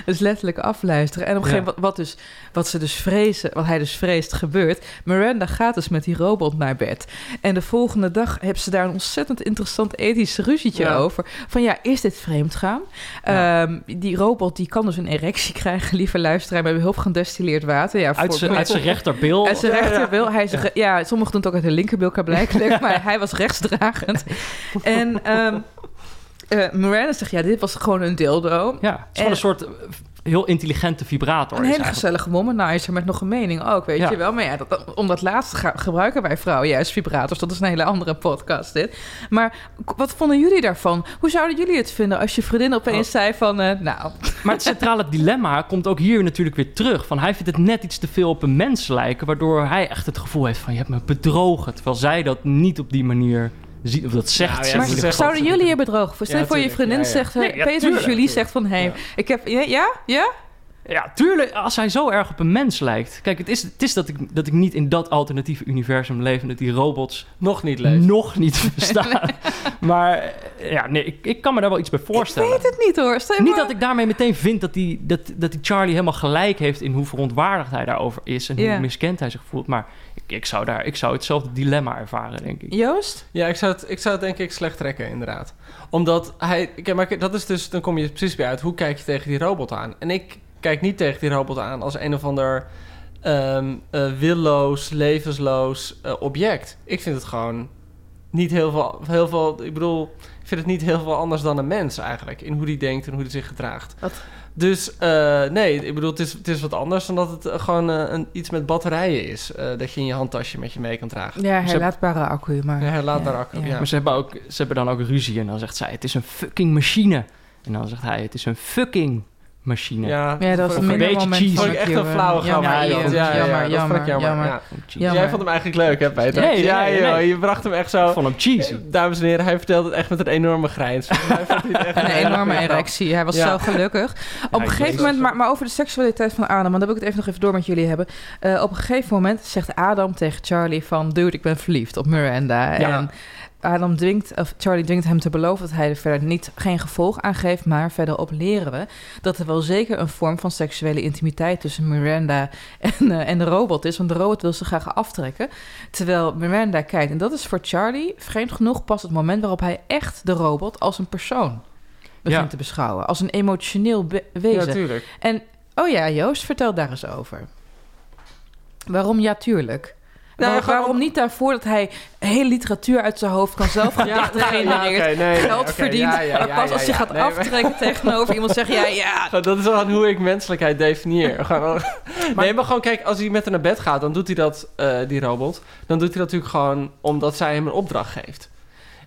Dus letterlijk afluisteren. En op een gegeven moment, wat, dus, wat ze dus vrezen, wat hij dus vreest gebeurt. Miranda gaat dus met die robot naar bed. En de volgende dag hebben ze daar een ontzettend interessant ethisch ruzietje over. Van ja, is dit vreemdgaan? Ja. Ehm, die robot die kan dus een erectie krijgen, lieve luisteraar, met behulp van destilleerd water. Ja, Uit zijn- rechterbil. Uit zijn rechterbil. Hij is, ja, sommigen doen het ook uit de linkerbil, blijkbaar. maar hij was rechtsdragend. En eh, Miranda zegt, ja, dit was gewoon een dildo. Ja, het is gewoon En- een soort heel intelligente vibrator. Een hele eigenlijk. gezellige womanizer met nog een mening ook, weet Ja. je wel. Maar ja, dat, om dat laatste ga- gebruiken wij vrouwen juist vibrators. Dat is een hele andere podcast dit. Maar wat vonden jullie daarvan? Hoe zouden jullie het vinden als je vriendin opeens Oh. zei van... eh, nou, Maar het centrale dilemma komt ook hier natuurlijk weer terug. Van hij vindt het net iets te veel op een mens lijken, waardoor hij echt het gevoel heeft van je hebt me bedrogen. Terwijl zij dat niet op die manier ziet, of dat zegt. Nou ja, maar ze zouden jullie je bedrogen? Voor, stel Ja, voor je vriendin Ja, ja. zegt... Nee, ja, Peter tuurlijk. Julie zegt van... Hey, Ja. ik heb... Ja? Ja? Ja? Tuurlijk. Als hij zo erg op een mens lijkt. Kijk, het is, het is dat, ik, dat ik niet in dat alternatieve universum leef en dat die robots Nog niet leeft. nog niet bestaan. maar eh, ja, nee, ik, ik kan me daar wel iets bij voorstellen. Ik weet het niet hoor. Stel je Niet maar- dat ik daarmee meteen vind dat die, dat, dat die Charlie helemaal gelijk heeft in hoe verontwaardigd hij daarover is en hoe miskend hij zich voelt. Maar ik, ik, zou daar, ik zou hetzelfde dilemma ervaren, denk ik. Joost? Ja, ik zou, het, ik zou het denk ik slecht trekken, inderdaad. Omdat hij... Kijk, maar dat is dus... Dan kom je precies bij uit. Hoe kijk je tegen die robot aan? En ik kijk niet tegen die robot aan als een of ander... ehm eh, willoos, levensloos eh, object. Ik vind het gewoon niet heel veel, heel veel... Ik bedoel, ik vind het niet heel veel anders dan een mens eigenlijk. In hoe die denkt en hoe die zich gedraagt. Wat? Dus eh, nee, ik bedoel, het is, het is wat anders dan dat het gewoon een, iets met batterijen is. eh, dat je in je handtasje met je mee kan dragen. Ja, herlaatbare accu, maar... Ja, herlaatbaar Ja, accu, ja. ja. Maar ze hebben, ook, ze hebben dan ook ruzie en dan zegt zij, het is een fucking machine. En dan zegt hij, het is een fucking machine. Ja, Ja, dat was vond een beetje moment cheesy. van ik echt een flauwe grap. Jammer, Ja. Ja, ja, jammer, vond jammer, jammer, jammer. ja. Cheesy. Jammer. Jij vond hem eigenlijk leuk, hè, Peter? Nee, ja, nee, joh, nee. je bracht hem echt Ik zo... vond hem cheesy. Dames en heren, hij vertelde het echt met een enorme grijns. Vond hij het echt Een enorme grap. erectie. Hij was Ja. zo gelukkig. Op een gegeven moment, maar, maar over de seksualiteit van Adam, want daar wil ik het even nog even door met jullie hebben. Eh, op een gegeven moment zegt Adam tegen Charlie van, dude, ik ben verliefd op Miranda. Ja. En Adam dwingt, of Charlie dwingt hem te beloven dat hij er verder niet, geen gevolg aan geeft, maar verderop leren we dat er wel zeker een vorm van seksuele intimiteit tussen Miranda en, eh, en de robot is, want de robot wil ze graag aftrekken, terwijl Miranda kijkt. En dat is voor Charlie, vreemd genoeg, pas het moment waarop hij echt de robot als een persoon begint Ja. te beschouwen, als een emotioneel be- Ja, wezen. tuurlijk. en, oh ja, Joost, vertel daar eens over. Waarom ja, tuurlijk? Nou, waarom om- niet daarvoor dat hij hele literatuur uit zijn hoofd kan zelf gedichten ja, nee, geld verdient, ja, maar pas als je gaat Nee, aftrekken tegenover iemand zeg je, ja, Dat is gewoon hoe ik menselijkheid definieer. Nee, maar gewoon kijk, als hij met haar naar bed gaat, dan doet hij dat, eh, die robot. Dan doet hij dat natuurlijk gewoon omdat zij hem een opdracht geeft.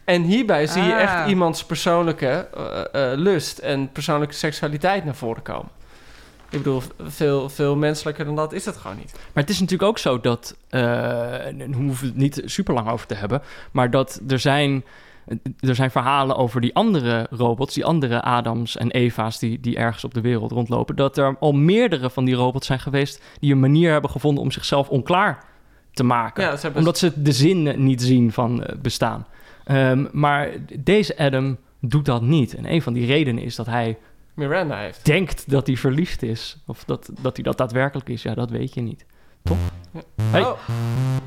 En hierbij zie je Ah. echt iemands persoonlijke eh, eh, lust en persoonlijke seksualiteit naar voren komen. Ik bedoel, veel, veel menselijker dan dat is het gewoon niet. Maar het is natuurlijk ook zo dat, eh, en we hoeven het niet super lang over te hebben, maar dat er zijn, er zijn verhalen over die andere robots, die andere Adams en Eva's die, die ergens op de wereld rondlopen, dat er al meerdere van die robots zijn geweest die een manier hebben gevonden om zichzelf onklaar te maken. Ja, ze hebben Omdat ze de zin niet zien van eh, bestaan. Ehm, maar deze Adam doet dat niet. En een van die redenen is dat hij Miranda heeft. denkt dat hij verliefd is. Of dat, dat hij dat daadwerkelijk is. Ja, dat weet je niet. Toch? Hey. Oh,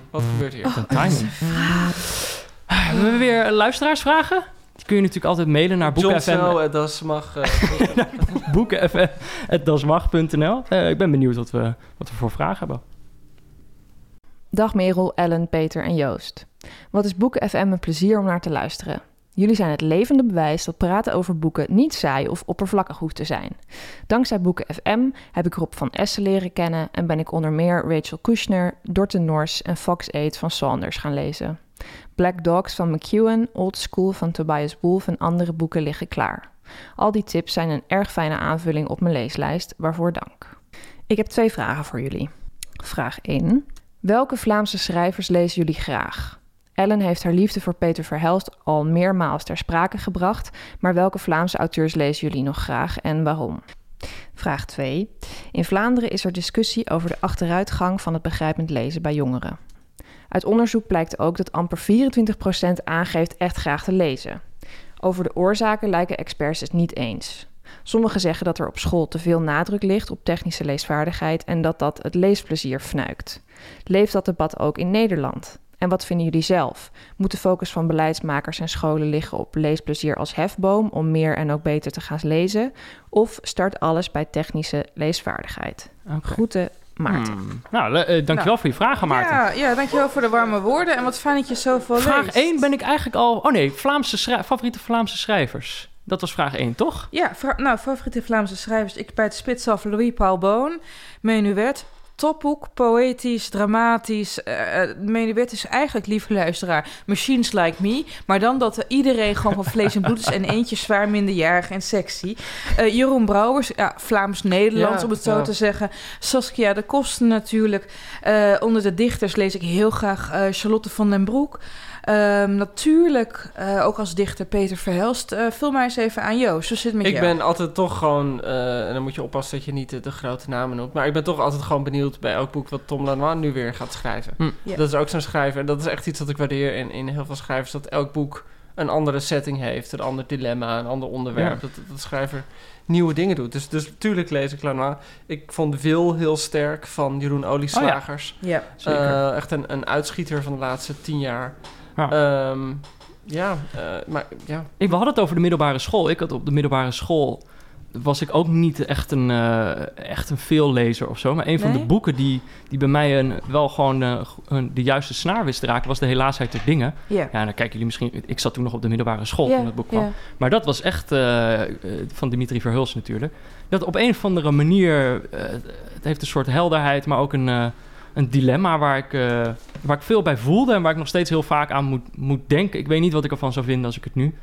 wat gebeurt hier? Een timing. We hebben weer luisteraarsvragen. Die kun je natuurlijk altijd mailen naar eh, eh, boekenfm.dasmag.nl. Eh, ik ben benieuwd wat we, wat we voor vragen hebben. Dag Merel, Ellen, Peter en Joost. Wat is Boeken FM een plezier om naar te luisteren? Jullie zijn het levende bewijs dat praten over boeken niet saai of oppervlakkig hoeft te zijn. Dankzij Boeken FM heb ik Rob van Essen leren kennen en ben ik onder meer Rachel Kushner, Dorte Nors en Fox 8 van Saunders gaan lezen. Black Dogs van McEwan, Old School van Tobias Wolff en andere boeken liggen klaar. Al die tips zijn een erg fijne aanvulling op mijn leeslijst, waarvoor dank. Ik heb twee vragen voor jullie. Vraag 1. Welke Vlaamse schrijvers lezen jullie graag? Ellen heeft haar liefde voor Peter Verhelst al meermaals ter sprake gebracht, maar welke Vlaamse auteurs lezen jullie nog graag en waarom? Vraag 2. In Vlaanderen is er discussie over de achteruitgang van het begrijpend lezen bij jongeren. Uit onderzoek blijkt ook dat amper 24% aangeeft echt graag te lezen. Over de oorzaken lijken experts het niet eens. Sommigen zeggen dat er op school te veel nadruk ligt op technische leesvaardigheid en dat dat het leesplezier fnuikt. Leeft dat debat ook in Nederland? En wat vinden jullie zelf? Moet de focus van beleidsmakers en scholen liggen op leesplezier als hefboom om meer en ook beter te gaan lezen? Of start alles bij technische leesvaardigheid? Oké. Groeten, Maarten. Hmm. Nou, eh, dankjewel Nou, voor je vragen, Maarten. Ja, ja, dankjewel voor de warme woorden. En wat fijn dat je zoveel Vraag leest. 1 ben ik eigenlijk al... Oh nee, Vlaamse schrij- favoriete Vlaamse schrijvers. Dat was vraag 1, toch? Ja, nou, favoriete Vlaamse schrijvers. Ik bij het spits af Louis Paul Boon. Menuet. Topboek, poëtisch, dramatisch. Eh eh, Menuet is eigenlijk, lieve luisteraar, Machines Like Me. Maar dan dat er iedereen gewoon van vlees en bloed is... en eentje zwaar minderjarig en sexy. Eh, Jeroen Brouwers, ja, Vlaams-Nederlands Ja, om het zo ja. te zeggen. Saskia de Kosten natuurlijk. Onder de dichters lees ik heel graag Charlotte van den Broek. Ehm, natuurlijk, eh, ook als dichter Peter Verhelst. Eh vul mij eens even aan Joost. Hoe zit het met ik jou? ben altijd toch gewoon... eh, en dan moet je oppassen dat je niet de, de grote namen noemt. Maar ik ben toch altijd gewoon benieuwd bij elk boek... wat Tom Lanois nu weer gaat schrijven. Hm. Ja. Dat is ook zo'n schrijver. En dat is echt iets wat ik waardeer in, in heel veel schrijvers. Dat elk boek een andere setting heeft. Een ander dilemma, een ander onderwerp. Ja. Dat, dat de schrijver nieuwe dingen doet. Dus, dus natuurlijk lees ik Lanois. Ik vond Wil heel sterk van Jeroen Olieslagers. Ja. Zeker. Eh, echt een, een uitschieter van de laatste tien jaar. Ja. Ehm, ja, eh, maar ja. Ik, we hadden het over de middelbare school. Ik had op de middelbare school... was ik ook niet echt een, eh, echt een veellezer of zo. Maar een van de boeken die, die bij mij een, wel gewoon eh, een- de juiste snaar wist te raken... was De Helaasheid der Dingen. Ja. Ja, dan kijken jullie misschien... Ik zat toen nog op de middelbare school Ja, toen dat boek kwam. Maar dat was echt van Dimitri Verhulst natuurlijk. Dat op een of andere manier... het heeft een soort helderheid, maar ook een, een dilemma... Waar ik, eh, waar ik veel bij voelde en waar ik nog steeds heel vaak aan moet, moet denken. Ik weet niet wat ik ervan zou vinden als ik het nu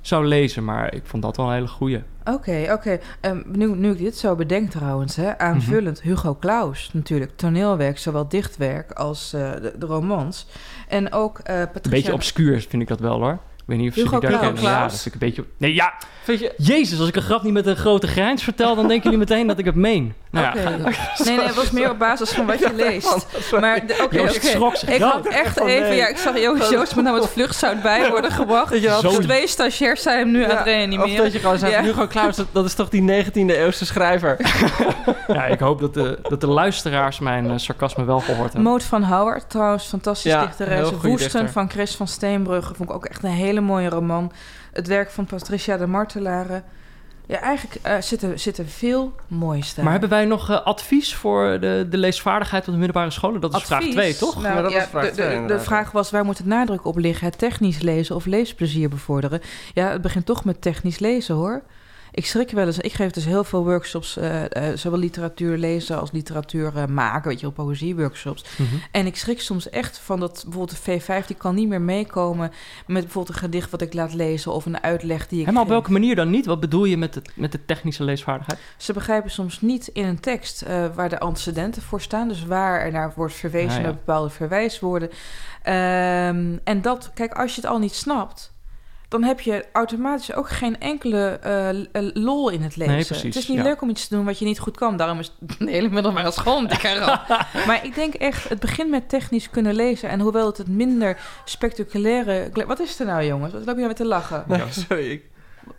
zou lezen... maar ik vond dat wel een hele goeie. Oké, oké. Ehm, nu, nu ik dit zo bedenk trouwens, hè, aanvullend Hugo Claus natuurlijk. Toneelwerk, zowel dichtwerk als eh, de, de romans. En ook eh Patricia... Een beetje obscuur vind ik dat wel hoor. Ik weet niet of Hugo jullie daar kennen. Ja, dat ik een beetje... Nee, ja! Vind je... Jezus, als ik een grap niet met een grote grijns vertel... dan denken jullie meteen dat ik het meen. Nou ja, Nee, nee, het was meer op basis van wat je leest. Maar de- oké, schrok zich Ik had echt Oh, even... Ja, ik zag Joost, Joost met nou met vluchtzout bij worden gebracht. Dat je had- Dus Zo- twee stagiairs zijn hem nu aan het Of reanimeren. dat je gewoon zegt, Ja. Hugo Claus, dat, dat is toch die 19e eeuwse schrijver? ja, ik hoop dat de, dat de luisteraars mijn eh, sarcasme wel gehoord hebben. Moot van Howard, trouwens, fantastisch Ja, dichteres. Woesten dichter. van Chris van Steenbrugge vond ik ook echt een hele mooie roman. Het werk van Patricia de Martelaren. Ja, eigenlijk eh, zitten, zitten veel moois daar. Maar hebben wij nog eh, advies voor de, de leesvaardigheid op de middelbare scholen? Dat is vraag Advies? 2, toch? Nou, Ja, dat ja, was vraag de, twee, de, de vraag was, waar moet het nadruk op liggen? Het technisch lezen of leesplezier bevorderen? Ja, het begint toch met technisch lezen, hoor. Ik schrik wel eens. Ik geef dus heel veel workshops, eh, eh, zowel literatuur lezen als literatuur eh, maken, weet je, op poëzieworkshops. Mhm. En ik schrik soms echt van dat bijvoorbeeld de V5 die kan niet meer meekomen met bijvoorbeeld een gedicht wat ik laat lezen of een uitleg die ik En maar op geef. welke manier dan niet? Wat bedoel je met, het, met de technische leesvaardigheid? Ze begrijpen soms niet in een tekst waar de antecedenten voor staan. Dus waar er naar wordt verwezen Ah, ja. met bepaalde verwijswoorden. Ehm, en dat, kijk, als je het al niet snapt, dan heb je automatisch ook geen enkele eh, eh, lol in het lezen. Nee, precies, het is niet ja. leuk om iets te doen wat je niet goed kan. Daarom is de hele middelbare school een. Maar ik denk echt, het begint met technisch kunnen lezen. En hoewel het het minder spectaculaire... Wat is er nou, jongens? Wat loop je nou met te lachen? Nee, sorry. Ik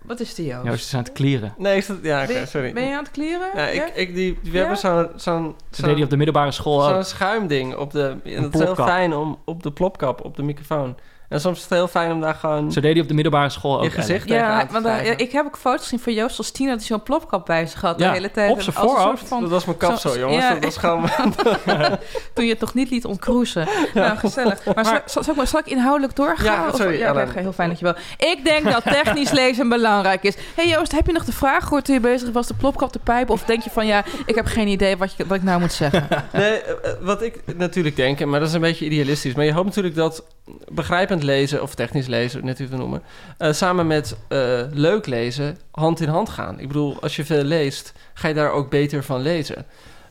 Wat is die, Joost? Joost is aan het klieren. Nee, is dat, ja, sorry. ben je aan het kleren? Ja, ik, ik, die, we Ja? hebben zo'n zo'n deed hij op de middelbare school zo'n schuimding op de... En dat is heel fijn om op de plopkap, op de microfoon. En soms is het heel fijn om daar gewoon Zo deed hij op de middelbare school ook. je gezicht Ja, want uh, wrijven. ik heb ook foto's gezien van Joost als tiener... dat hij zo'n plopkap bij zich had Ja, de hele tijd. op zijn voorhoofd. van- Dat was mijn kapsel, zo- jongens. ja. Dat was gewoon... Toen je het nog niet liet ontkroezen. Nou, gezellig. Maar, zal, zal, zal ik, maar- zal ik inhoudelijk doorgaan? Ja, Of- sorry, Ja, oké, Ellen. heel fijn dat je wel. Ik denk dat technisch lezen belangrijk is. hey Joost, heb je nog de vraag gehoord toen je bezig was de plopkap te pijpen? Of denk je van, ja, ik heb geen idee wat, je, wat ik nou moet zeggen? Nee, eh, wat ik natuurlijk denk, maar dat is een beetje idealistisch. Maar je hoopt natuurlijk dat begrijpend lezen, of technisch lezen, net even noemen, eh, samen met eh, leuk lezen hand in hand gaan. Ik bedoel, als je veel leest, ga je daar ook beter van lezen.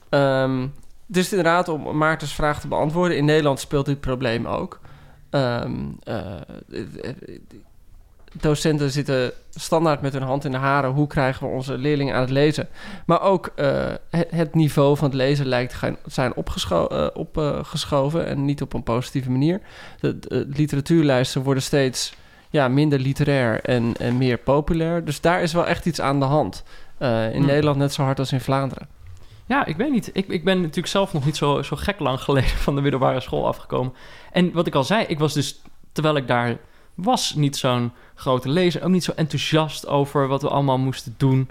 Ehm, dus inderdaad, om Maartens vraag te beantwoorden, in Nederland speelt dit probleem ook. Eh, docenten zitten standaard met hun hand in de haren. Hoe krijgen we onze leerlingen aan het lezen? Maar ook eh, het, het niveau van het lezen lijkt gaan- zijn opgeschoven op, eh, geschoven en niet op een positieve manier. De, de literatuurlijsten worden steeds ja, minder literair en, en meer populair. Dus daar is wel echt iets aan de hand. Eh, in Hmm. Nederland net zo hard als in Vlaanderen. Ja, ik weet niet. Ik, ik ben natuurlijk zelf nog niet zo, zo gek lang geleden van de middelbare school afgekomen. En wat ik al zei, ik was dus, terwijl ik daar was, niet zo'n grote lezer. Ook niet zo enthousiast over wat we allemaal moesten doen.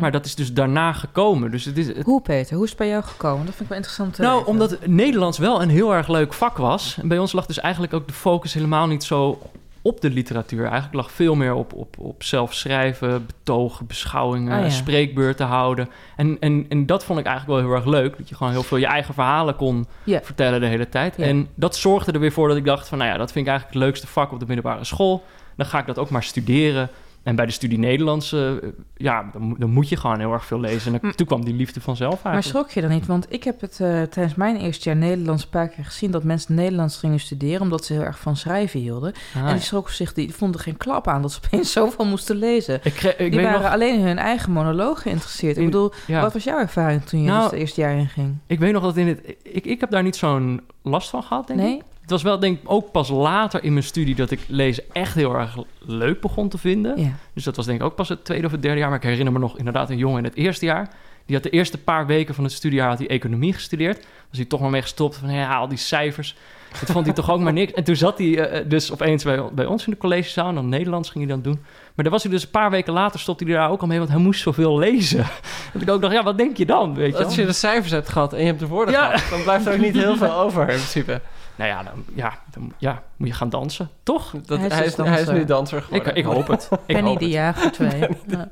Maar dat is dus daarna gekomen. Dus het is, het- Hoe, Peter? Hoe is het bij jou gekomen? Dat vind ik wel interessant te nou, weten. omdat Nederlands wel een heel erg leuk vak was. En bij ons lag dus eigenlijk ook de focus helemaal niet zo op de literatuur. Eigenlijk lag veel meer op, op, op zelf schrijven, betogen, beschouwingen, Ah, ja. spreekbeurten houden. En, en, en dat vond ik eigenlijk wel heel erg leuk. Dat je gewoon heel veel je eigen verhalen kon vertellen de hele tijd. En dat zorgde er weer voor dat ik dacht van... nou ja, dat vind ik eigenlijk het leukste vak op de middelbare school. Dan ga ik dat ook maar studeren. En bij de studie Nederlands, eh, ja, dan, moet- dan moet je gewoon heel erg veel lezen. En dan- toen kwam die liefde vanzelf Maar eigenlijk. schrok je dan niet? Want ik heb het eh, tijdens mijn eerste jaar Nederlands een paar keer gezien... dat mensen Nederlands gingen studeren omdat ze heel erg van schrijven hielden. Ah, en die schrokken zich, die vonden geen klap aan... dat ze opeens zoveel moesten lezen. ik, ik die weet waren nog, alleen in hun eigen monoloog geïnteresseerd. Ik In- bedoel, ja. wat was jouw ervaring toen je Nou, dus het eerste jaar in ging? ik weet nog dat in het... Ik, ik heb daar niet zo'n last van gehad, denk ik. Het was wel, denk ik, ook pas later in mijn studie... dat ik lezen echt heel erg leuk begon te vinden. Ja. Dus dat was denk ik ook pas het tweede of het derde jaar. Maar ik herinner me nog inderdaad een jongen in het eerste jaar. Die had de eerste paar weken van het studiejaar had hij economie gestudeerd. Was hij toch maar mee gestopt van ja, al die cijfers. Dat vond hij toch ook maar niks. En toen zat hij eh, dus opeens bij, bij ons in de collegezaal. En dan Nederlands ging hij dan doen. Maar dan was hij dus een paar weken later stopte hij daar ook al mee. Want hij moest zoveel lezen. Dat ik ook dacht, ja, wat denk je dan? Weet je Als je de cijfers hebt gehad en je hebt de woorden Ja. gehad... dan blijft er ook niet heel veel over in principe. Nou ja, dan, ja, dan ja, moet je gaan dansen, toch? Dat, Hij hij, is is, dus hij is nu danser Ik, geworden. ik hoop het. Ik Penny hoop de. Jager 2. Ja.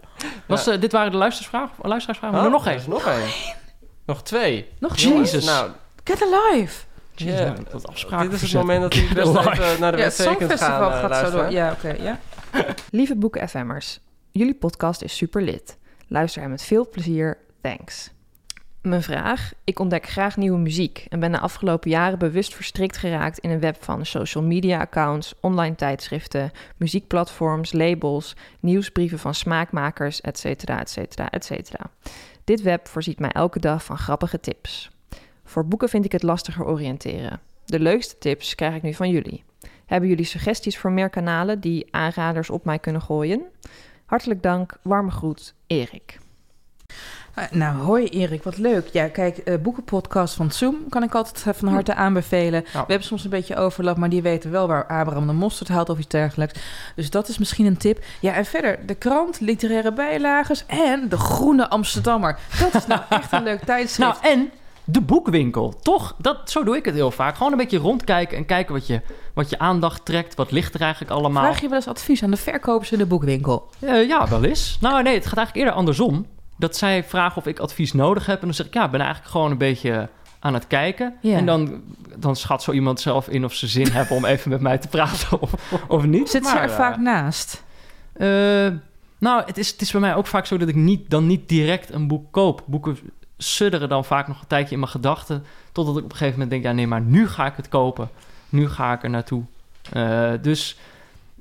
Was, eh, dit waren de luisteraarsvragen? luisteraarsvragen? Oh, er nog één. is nog één. Nog twee. Nog Jezus. Jezus. Nou, Get alive! Jezus, Ja. nou, dat afspraken dit is het moment dat hij best even naar de Ja, wc kunt gaan eh, gaat zo door. Ja, oké, ja. Lieve Boeken FM'ers, jullie podcast is super lit. Luister er met veel plezier, thanks. Mijn vraag, ik ontdek graag nieuwe muziek en ben de afgelopen jaren bewust verstrikt geraakt in een web van social media accounts, online tijdschriften, muziekplatforms, labels, nieuwsbrieven van smaakmakers, etc. etc. etc. Dit web voorziet mij elke dag van grappige tips. Voor boeken vind ik het lastiger oriënteren. De leukste tips krijg ik nu van jullie. Hebben jullie suggesties voor meer kanalen die aanraders op mij kunnen gooien? Hartelijk dank, warme groet, Erik. Ah, Nou, hoi Erik, wat leuk. Ja, kijk, eh, boekenpodcast van Zoom kan ik altijd eh, van harte aanbevelen. Ja. We hebben soms een beetje overlap, maar die weten wel waar Abraham de mosterd haalt of iets dergelijks. Dus dat is misschien een tip. Ja, en verder de krant, literaire bijlages en de Groene Amsterdammer. Dat is nou echt een leuk tijdschrift. Nou, en de boekwinkel, toch? Dat, zo doe ik het heel vaak. Gewoon een beetje rondkijken en kijken wat je, wat je aandacht trekt. Wat ligt er eigenlijk allemaal? Vraag je wel eens advies aan de verkopers in de boekwinkel? Eh, ja, wel eens. Nou, nee, het gaat eigenlijk eerder andersom. Dat zij vragen of ik advies nodig heb. En dan zeg ik, ja, ik ben eigenlijk gewoon een beetje aan het kijken. Ja. En dan, dan schat zo iemand zelf in of ze zin hebben om even met mij te praten of, of niet. Zit ze Maar, er eh, vaak naast? eh, nou, het is, het is bij mij ook vaak zo dat ik niet, dan niet direct een boek koop. Boeken sudderen dan vaak nog een tijdje in mijn gedachten. Totdat ik op een gegeven moment denk, ja nee, maar nu ga ik het kopen. Nu ga ik er naartoe. Eh, dus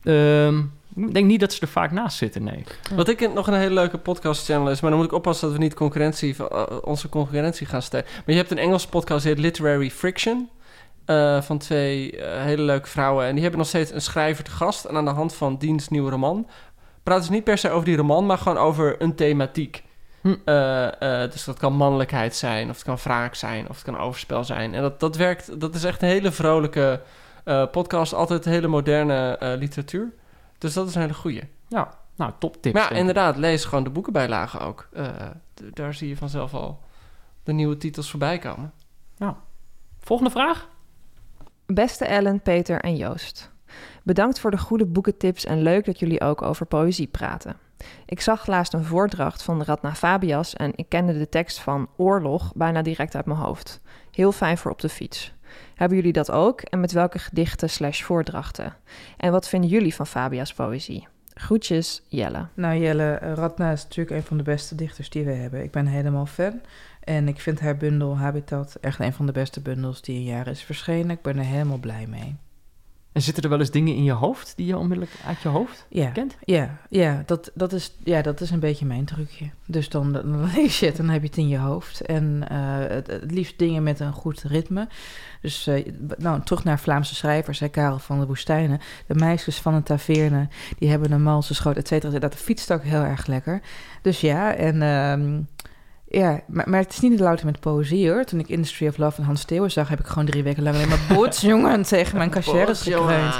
ehm, ik denk niet dat ze er vaak naast zitten, nee. Wat ik nog een hele leuke podcast channel is, maar dan moet ik oppassen dat we niet concurrentie, van- eh, onze concurrentie gaan stellen. Maar je hebt een Engelse podcast die heet Literary Friction. eh, van twee eh, hele leuke vrouwen. En die hebben nog steeds een schrijver te gast. En aan de hand van diens nieuwe roman praten ze niet per se over die roman, maar gewoon over een thematiek. Hm. Eh, eh, dus dat kan mannelijkheid zijn, of het kan wraak zijn, of het kan overspel zijn. En dat, dat werkt, dat is echt een hele vrolijke eh, podcast, altijd hele moderne eh, literatuur. Dus dat is een hele goeie. Ja, nou, top tips. Maar ja, inderdaad, lees gewoon de boekenbijlagen ook. Eh, daar zie je vanzelf al de nieuwe titels voorbij komen. Volgende vraag? Beste Ellen, Peter en Joost. Bedankt voor de goede boekentips en leuk dat jullie ook over poëzie praten. Ik zag laatst een voordracht van Radna Fabias en ik kende de tekst van Oorlog bijna direct uit mijn hoofd. Heel fijn voor op de fiets. Hebben jullie dat ook en met welke gedichten slash voordrachten? En wat vinden jullie van Fabia's poëzie? Groetjes, Jelle. Nou Jelle, eh, Radna is natuurlijk een van de beste dichters die we hebben. Ik ben helemaal fan. En ik vind haar bundel Habitat echt een van de beste bundels die in jaren is verschenen. Ik ben er helemaal blij mee. En zitten er wel eens dingen in je hoofd die je onmiddellijk uit je hoofd Ja, kent? ja, ja, dat, dat is, ja, dat is een beetje mijn trucje. Dus dan, dan lees je het dan heb je het in je hoofd. En eh, het, het liefst dingen met een goed ritme. Dus eh, nou, terug naar Vlaamse schrijvers, hè, Karel van der Woestijnen. De meisjes van een taverne, die hebben een malse schoot, et cetera. Dat fietst ook heel erg lekker. Dus ja, en... ehm, ja, maar, maar het is niet louter met poëzie hoor. Toen ik Industry of Love van Hans Steeuwen zag, heb ik gewoon drie weken lang alleen maar boots, jongen, tegen mijn cachères gekreund.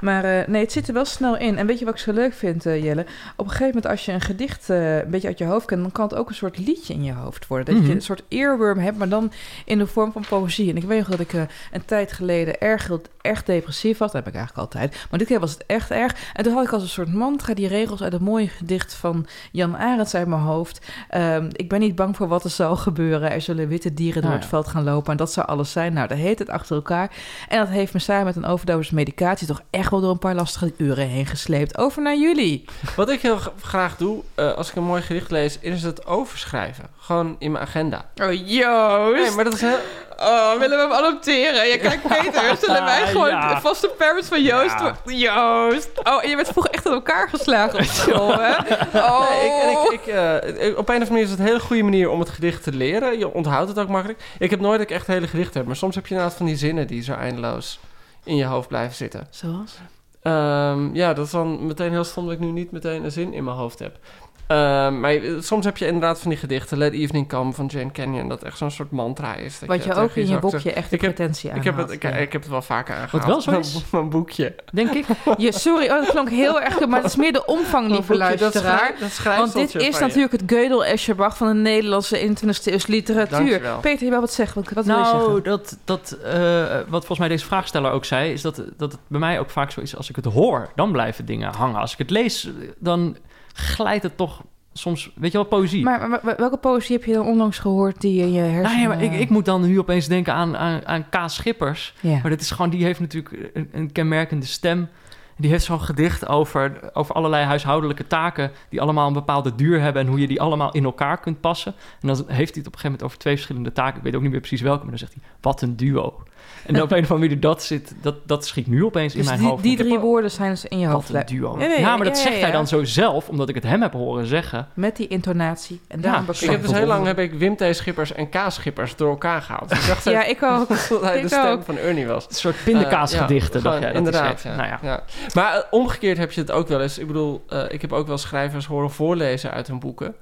Maar eh, nee, het zit er wel snel in. En weet je wat ik zo leuk vind, eh, Jelle? Op een gegeven moment, als je een gedicht eh, een beetje uit je hoofd kent, dan kan het ook een soort liedje in je hoofd worden. Dat Mhm. je een soort earworm hebt, maar dan in de vorm van poëzie. En ik weet nog dat ik een tijd geleden erg, erg depressief was. Dat heb ik eigenlijk altijd. Maar dit keer was het echt erg. En toen had ik als een soort mantra die regels uit een mooi gedicht van Jan Arends uit mijn hoofd. Ehm, ik ben niet bang voor wat er zal gebeuren. Er zullen witte dieren door Ah, het veld gaan lopen. En dat zou alles zijn. Nou, dat heet het achter elkaar. En dat heeft me samen met een overdosis medicatie toch echt wel door een paar lastige uren heen gesleept. Over naar jullie. Wat ik heel graag doe, eh, als ik een mooi gedicht lees, is het overschrijven. Gewoon in mijn agenda. Oh, Joost. Nee, maar dat is heel... Oh, willen we hem adopteren? Ja, kijk, Peter. Zullen wij gewoon Ja. vaste parents van Joost Ja. Joost. Oh, en je werd vroeger echt aan elkaar geslagen op school, hè? Oh. Nee, ik, en ik, ik, eh, op een of andere manier is het een hele goede manier om het gedicht te leren. Je onthoudt het ook makkelijk. Ik heb nooit dat ik echt hele gedichten heb, maar soms heb je inderdaad van die zinnen die zo eindeloos in je hoofd blijven zitten. Zoals? Ehm, ja, dat is dan meteen heel stom dat ik nu niet meteen een zin in mijn hoofd heb. Ehm, maar je- soms heb je inderdaad van die gedichten. Let Evening Come van Jane Canyon. Dat echt zo'n soort mantra is. dat Wat je ook in je boekje zegt. echt de Ik heb- pretentie aan Ik heb, het, ik, ja. ik heb het wel vaker aangehaald. Wat wel zo is? Mijn boekje. Denk ik. Ja, sorry, oh, dat klonk heel erg maar het is meer de omvang, lieve boekje, dat luisteraar. schrijf- dat schrijft Want dit is je. natuurlijk het Gödel Escherbach van de Nederlandse 21e eeuws literatuur. Dankjewel. Peter, je wil wat zeggen? Wat, wat wil je Nou, zeggen? dat, dat, eh, wat volgens mij deze vraagsteller ook zei, is dat, dat het bij mij ook vaak zo is als ik het hoor, dan blijven dingen hangen. Als ik het lees, dan glijdt het toch soms, weet je wel, poëzie. Maar, welke poëzie heb je dan onlangs gehoord die in je hersenen... nou ja, maar ik, ik moet dan nu opeens denken aan, aan, aan Kaas Schippers. Ja. Maar dat is gewoon, die heeft natuurlijk een, een kenmerkende stem. Die heeft zo'n gedicht over, over allerlei huishoudelijke taken... die allemaal een bepaalde duur hebben... en hoe je die allemaal in elkaar kunt passen. En dan heeft hij het op een gegeven moment over twee verschillende taken. Ik weet ook niet meer precies welke, maar dan zegt hij... wat een duo. En op een of andere manier dat zit... dat, dat schiet nu opeens in Dus mijn die, hoofd. die drie woorden zijn dus in je hoofd. Wat een duo. Nee, nee, ja, maar dat ja, zegt ja, hij ja. dan zo zelf... omdat ik het hem heb horen zeggen. Met die intonatie. En daarom Ja, Ik heb dus heel lang heb ik Wim T. Schippers en K. Schippers door elkaar gehaald. Ik dacht Ja, ik ook. dat hij de Ik stem ook. van Ernie was. Een soort pindakaasgedichten. Eh, dacht ja, jij, dat inderdaad. Ja. Nou ja. Ja. Maar eh, omgekeerd heb je het ook wel eens. Ik bedoel, eh, ik heb ook wel schrijvers horen voorlezen uit hun boeken.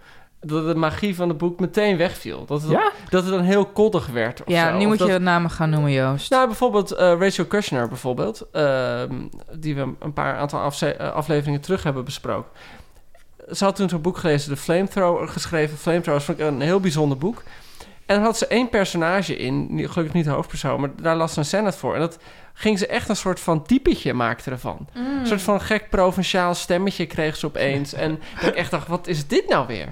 Dat de magie van het boek meteen wegviel. Dat het, Ja? dat het dan heel koddig werd. Of Ja, zo. nu Of moet dat- je namen gaan noemen, Joost. Nou, bijvoorbeeld eh, Rachel Kushner, bijvoorbeeld. ehm, die we een paar aantal eh, afleveringen terug hebben besproken. Ze had toen zo'n boek gelezen, de Flamethrower, geschreven. Flamethrower vond ik een heel bijzonder boek. En dan had ze één personage in, gelukkig niet de hoofdpersoon, maar daar las ze een scène voor. En dat ging ze echt een soort van typetje maakte ervan. Een soort van gek provinciaal stemmetje kreeg ze opeens. en ik echt dacht, wat is dit nou weer?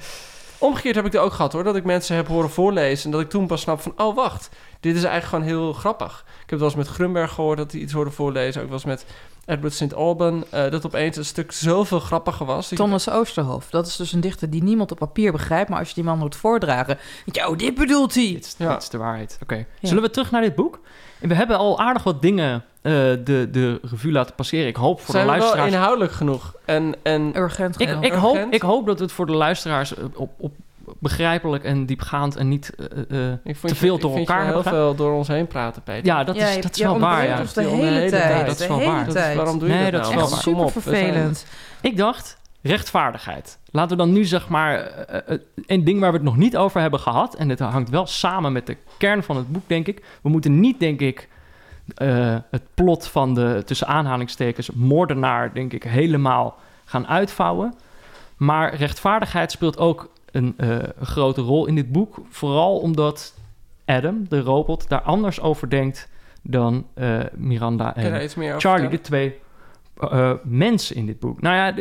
Omgekeerd heb ik het ook gehad hoor, dat ik mensen heb horen voorlezen... en dat ik toen pas snap van, oh wacht, dit is eigenlijk gewoon heel grappig. Ik heb het wel eens met Grunberg gehoord dat hij iets hoorde voorlezen. Ook wel eens met Edward St. Alban. eh, dat opeens een stuk zoveel grappiger was. Dat Thomas Oosterhof. Dat is dus een dichter die niemand op papier begrijpt. Maar als je die man hoort voordragen... je, oh, dit bedoelt hij. Dit is, Ja. dit is de waarheid. Oké. Zullen we terug naar dit boek? En we hebben al aardig wat dingen eh, de, de revue laten passeren. Ik hoop voor Zijn de we wel luisteraars... inhoudelijk genoeg? En, en Urgent. Ik, genoeg. ik, hoop, Urgent? ik hoop dat het voor de luisteraars eh, op, op begrijpelijk en diepgaand en niet eh, eh, te veel je, door ik vind elkaar je heel hebben veel door ons heen praten, Peter. Ja, dat Ja, is, dat is wel waar, ja. ons de hele tijd. tijd. Dat is wel waar. Dat is- tijd. waarom doe je Nee, dat dat nou? is wel Echt super zijn- vervelend. Ik dacht, rechtvaardigheid. Laten we dan nu zeg maar een ding waar we het nog niet over hebben gehad. En het hangt wel samen met de kern van het boek, denk ik. We moeten niet, denk ik, eh, het plot van de tussen aanhalingstekens moordenaar, denk ik, helemaal gaan uitvouwen. Maar rechtvaardigheid speelt ook een, eh, grote rol in dit boek. Vooral omdat Adam, de robot, daar anders over denkt dan eh, Miranda en Charlie, de twee eh, mensen in dit boek. Nou ja,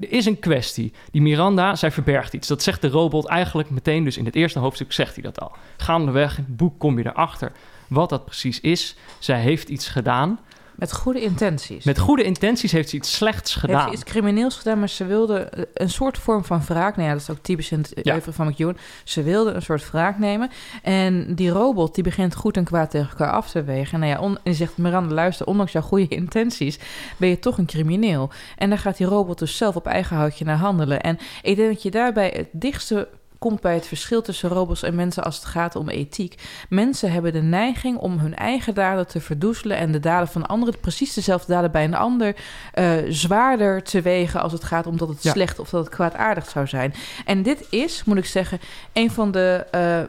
er is een kwestie. Die Miranda, zij verbergt iets. Dat zegt de robot eigenlijk meteen, dus in het eerste hoofdstuk zegt hij dat al. Gaandeweg in het boek kom je erachter wat dat precies is. Zij heeft iets gedaan. Met goede intenties. Met goede intenties heeft ze iets slechts Heeft gedaan. ze iets crimineels gedaan, maar ze wilde een soort vorm van wraak. Nou ja, dat is ook typisch in het Ja. van McEwan. Ze wilde een soort wraak nemen. En die robot, die begint goed en kwaad tegen elkaar af te wegen. Nou ja, on, en die zegt, Miranda, luister, ondanks jouw goede intenties... ben je toch een crimineel. En daar gaat die robot dus zelf op eigen houtje naar handelen. En ik denk dat je daarbij het dichtste komt bij het verschil tussen robots en mensen als het gaat om ethiek. Mensen hebben de neiging om hun eigen daden te verdoezelen en de daden van anderen, precies dezelfde daden bij een ander, eh, zwaarder te wegen als het gaat om dat het Ja. slecht of dat het kwaadaardig zou zijn. En dit is, moet ik zeggen, een van de eh,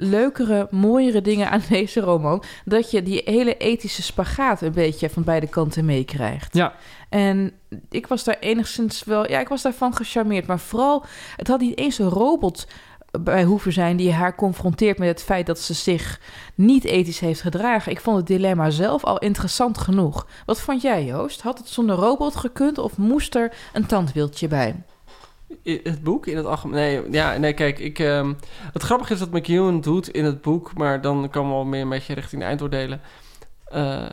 leukere, mooiere dingen aan deze roman. Dat je die hele ethische spagaat een beetje van beide kanten meekrijgt. Ja. En ik was daar enigszins wel... Ja, ik was daarvan gecharmeerd. Maar vooral, het had niet eens een robot bij hoeven zijn... die haar confronteert met het feit dat ze zich niet ethisch heeft gedragen. Ik vond het dilemma zelf al interessant genoeg. Wat vond jij, Joost? Had het zonder robot gekund of moest er een tandwieltje bij? Het boek in het algemeen. Nee, ja, nee, kijk, ik, ehm, het grappige is wat McEwan doet in het boek, maar dan komen we al meer een beetje richting de eindoordelen. Eh,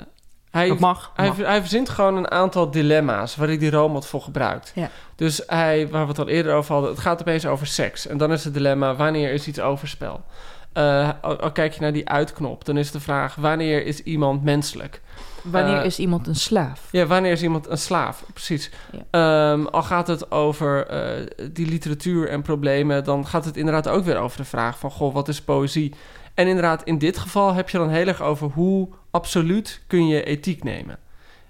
hij, Dat mag, Hij, mag. hij verzint gewoon een aantal dilemma's waar hij die robot voor gebruikt. Ja. Dus hij, waar we het al eerder over hadden, het gaat opeens over seks. En dan is het dilemma, wanneer is iets overspel? Eh, al, al kijk je naar die uitknop, dan is de vraag, wanneer is iemand menselijk? Wanneer Eh, is iemand een slaaf? Ja, wanneer is iemand een slaaf? Precies. Ehm, al gaat het over eh, die literatuur en problemen, dan gaat het inderdaad ook weer over de vraag van, goh, wat is poëzie? En inderdaad, in dit geval heb je dan heel erg over hoe absoluut kun je ethiek nemen.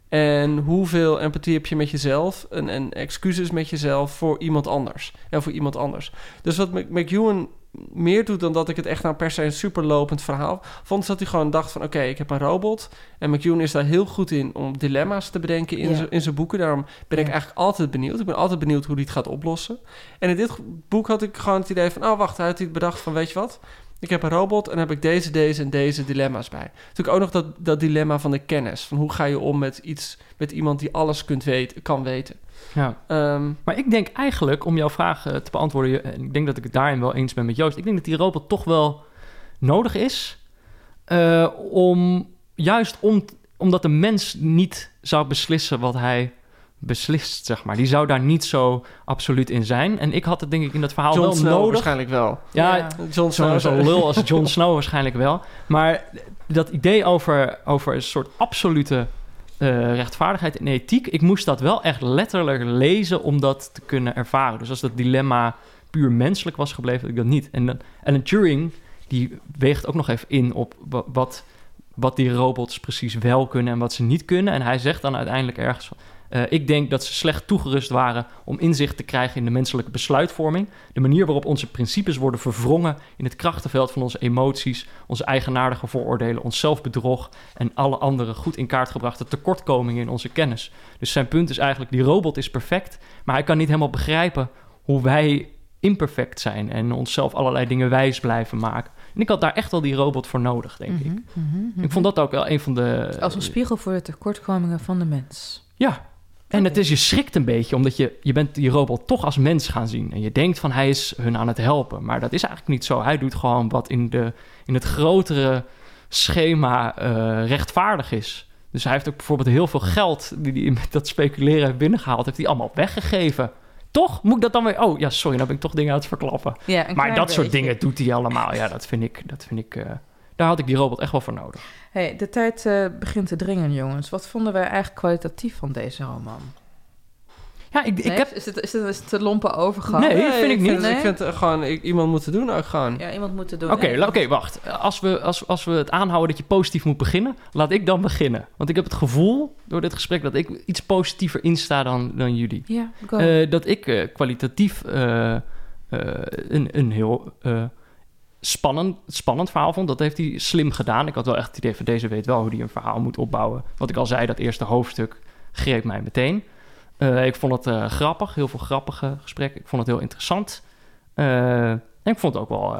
En hoeveel empathie heb je met jezelf en, en excuses met jezelf voor iemand anders. Ja, voor iemand anders. Dus wat Mc- McEwan meer doet dan dat ik het echt nou per se een superlopend verhaal vond, is dat hij gewoon dacht van oké, ik heb een robot. En McEwan is daar heel goed in om dilemma's te bedenken in zijn- in zijn boeken. Daarom ben ik eigenlijk altijd benieuwd. Ik ben altijd benieuwd hoe hij het gaat oplossen. En in dit boek had ik gewoon het idee van, oh wacht, hij had hij bedacht van weet je wat? Ik heb een robot en heb ik deze, deze en deze dilemma's bij. Natuurlijk ook nog dat, dat dilemma van de kennis. Van hoe ga je om met iets, met iemand die alles kunt weten, kan weten. Ja. Ehm, Maar ik denk eigenlijk, om jouw vraag eh, te beantwoorden... en ik denk dat ik het daarin wel eens ben met Joost... ik denk dat die robot toch wel nodig is... eh, om juist om, omdat de mens niet zou beslissen wat hij beslist, zeg maar. Die zou daar niet zo absoluut in zijn. En ik had het denk ik in dat verhaal John wel Snow nodig. waarschijnlijk wel. Ja, Ja. John Snow. zo lul als Jon Snow waarschijnlijk wel. Maar dat idee over, over een soort absolute eh, rechtvaardigheid en ethiek... ik moest dat wel echt letterlijk lezen om dat te kunnen ervaren. Dus als dat dilemma puur menselijk was gebleven, had ik dat niet. En Alan Turing, die weegt ook nog even in op wa- wat, wat die robots precies wel kunnen en wat ze niet kunnen. En hij zegt dan uiteindelijk ergens eh, ik denk dat ze slecht toegerust waren om inzicht te krijgen in de menselijke besluitvorming. De manier waarop onze principes worden verwrongen in het krachtenveld van onze emoties, onze eigenaardige vooroordelen, ons zelfbedrog en alle andere goed in kaart gebrachte tekortkomingen in onze kennis. Dus zijn punt is eigenlijk, die robot is perfect, maar hij kan niet helemaal begrijpen hoe wij imperfect zijn en onszelf allerlei dingen wijs blijven maken. En ik had daar echt wel die robot voor nodig, denk ik. Mhm, mhm, mhm. Ik vond dat ook wel een van de... Als een spiegel voor de tekortkomingen van de mens. Ja. En het is, je schrikt een beetje, omdat je, je bent die robot toch als mens gaan zien. En je denkt van hij is hun aan het helpen. Maar dat is eigenlijk niet zo. Hij doet gewoon wat in, de, in het grotere schema eh, rechtvaardig is. Dus hij heeft ook bijvoorbeeld heel veel geld die hij met dat speculeren heeft binnengehaald, heeft hij allemaal weggegeven. Toch? Moet ik dat dan weer... Oh ja, sorry, nou ben ik toch dingen aan het verklappen. Ja, maar dat soort dingen doet hij allemaal. Ja, dat vind ik... Dat vind ik eh, daar had ik die robot echt wel voor nodig. Hey, de tijd eh, begint te dringen, jongens. Wat vonden wij eigenlijk kwalitatief van deze roman? Ja, ik, ik heb... Is het, is het, is het een lompe overgang? Nee, vind ik niet. Nee? Ik vind het gewoon i- iemand moeten doen ook gewoon. Ja, iemand moet het doen. Oké, oké, wacht. Als we, als, als we het aanhouden dat je positief moet beginnen, laat ik dan beginnen. Want ik heb het gevoel door dit gesprek dat ik iets positiever insta dan, dan jullie. Ja, go. Eh, dat ik eh, kwalitatief eh, eh, een, een heel eh, spannend, spannend verhaal vond. Dat heeft hij slim gedaan. Ik had wel echt het idee van deze weet wel hoe hij een verhaal moet opbouwen. Wat ik al zei, dat eerste hoofdstuk greep mij meteen. Eh, ik vond het eh, grappig, heel veel grappige gesprekken. Ik vond het heel interessant. Eh, en ik vond het ook wel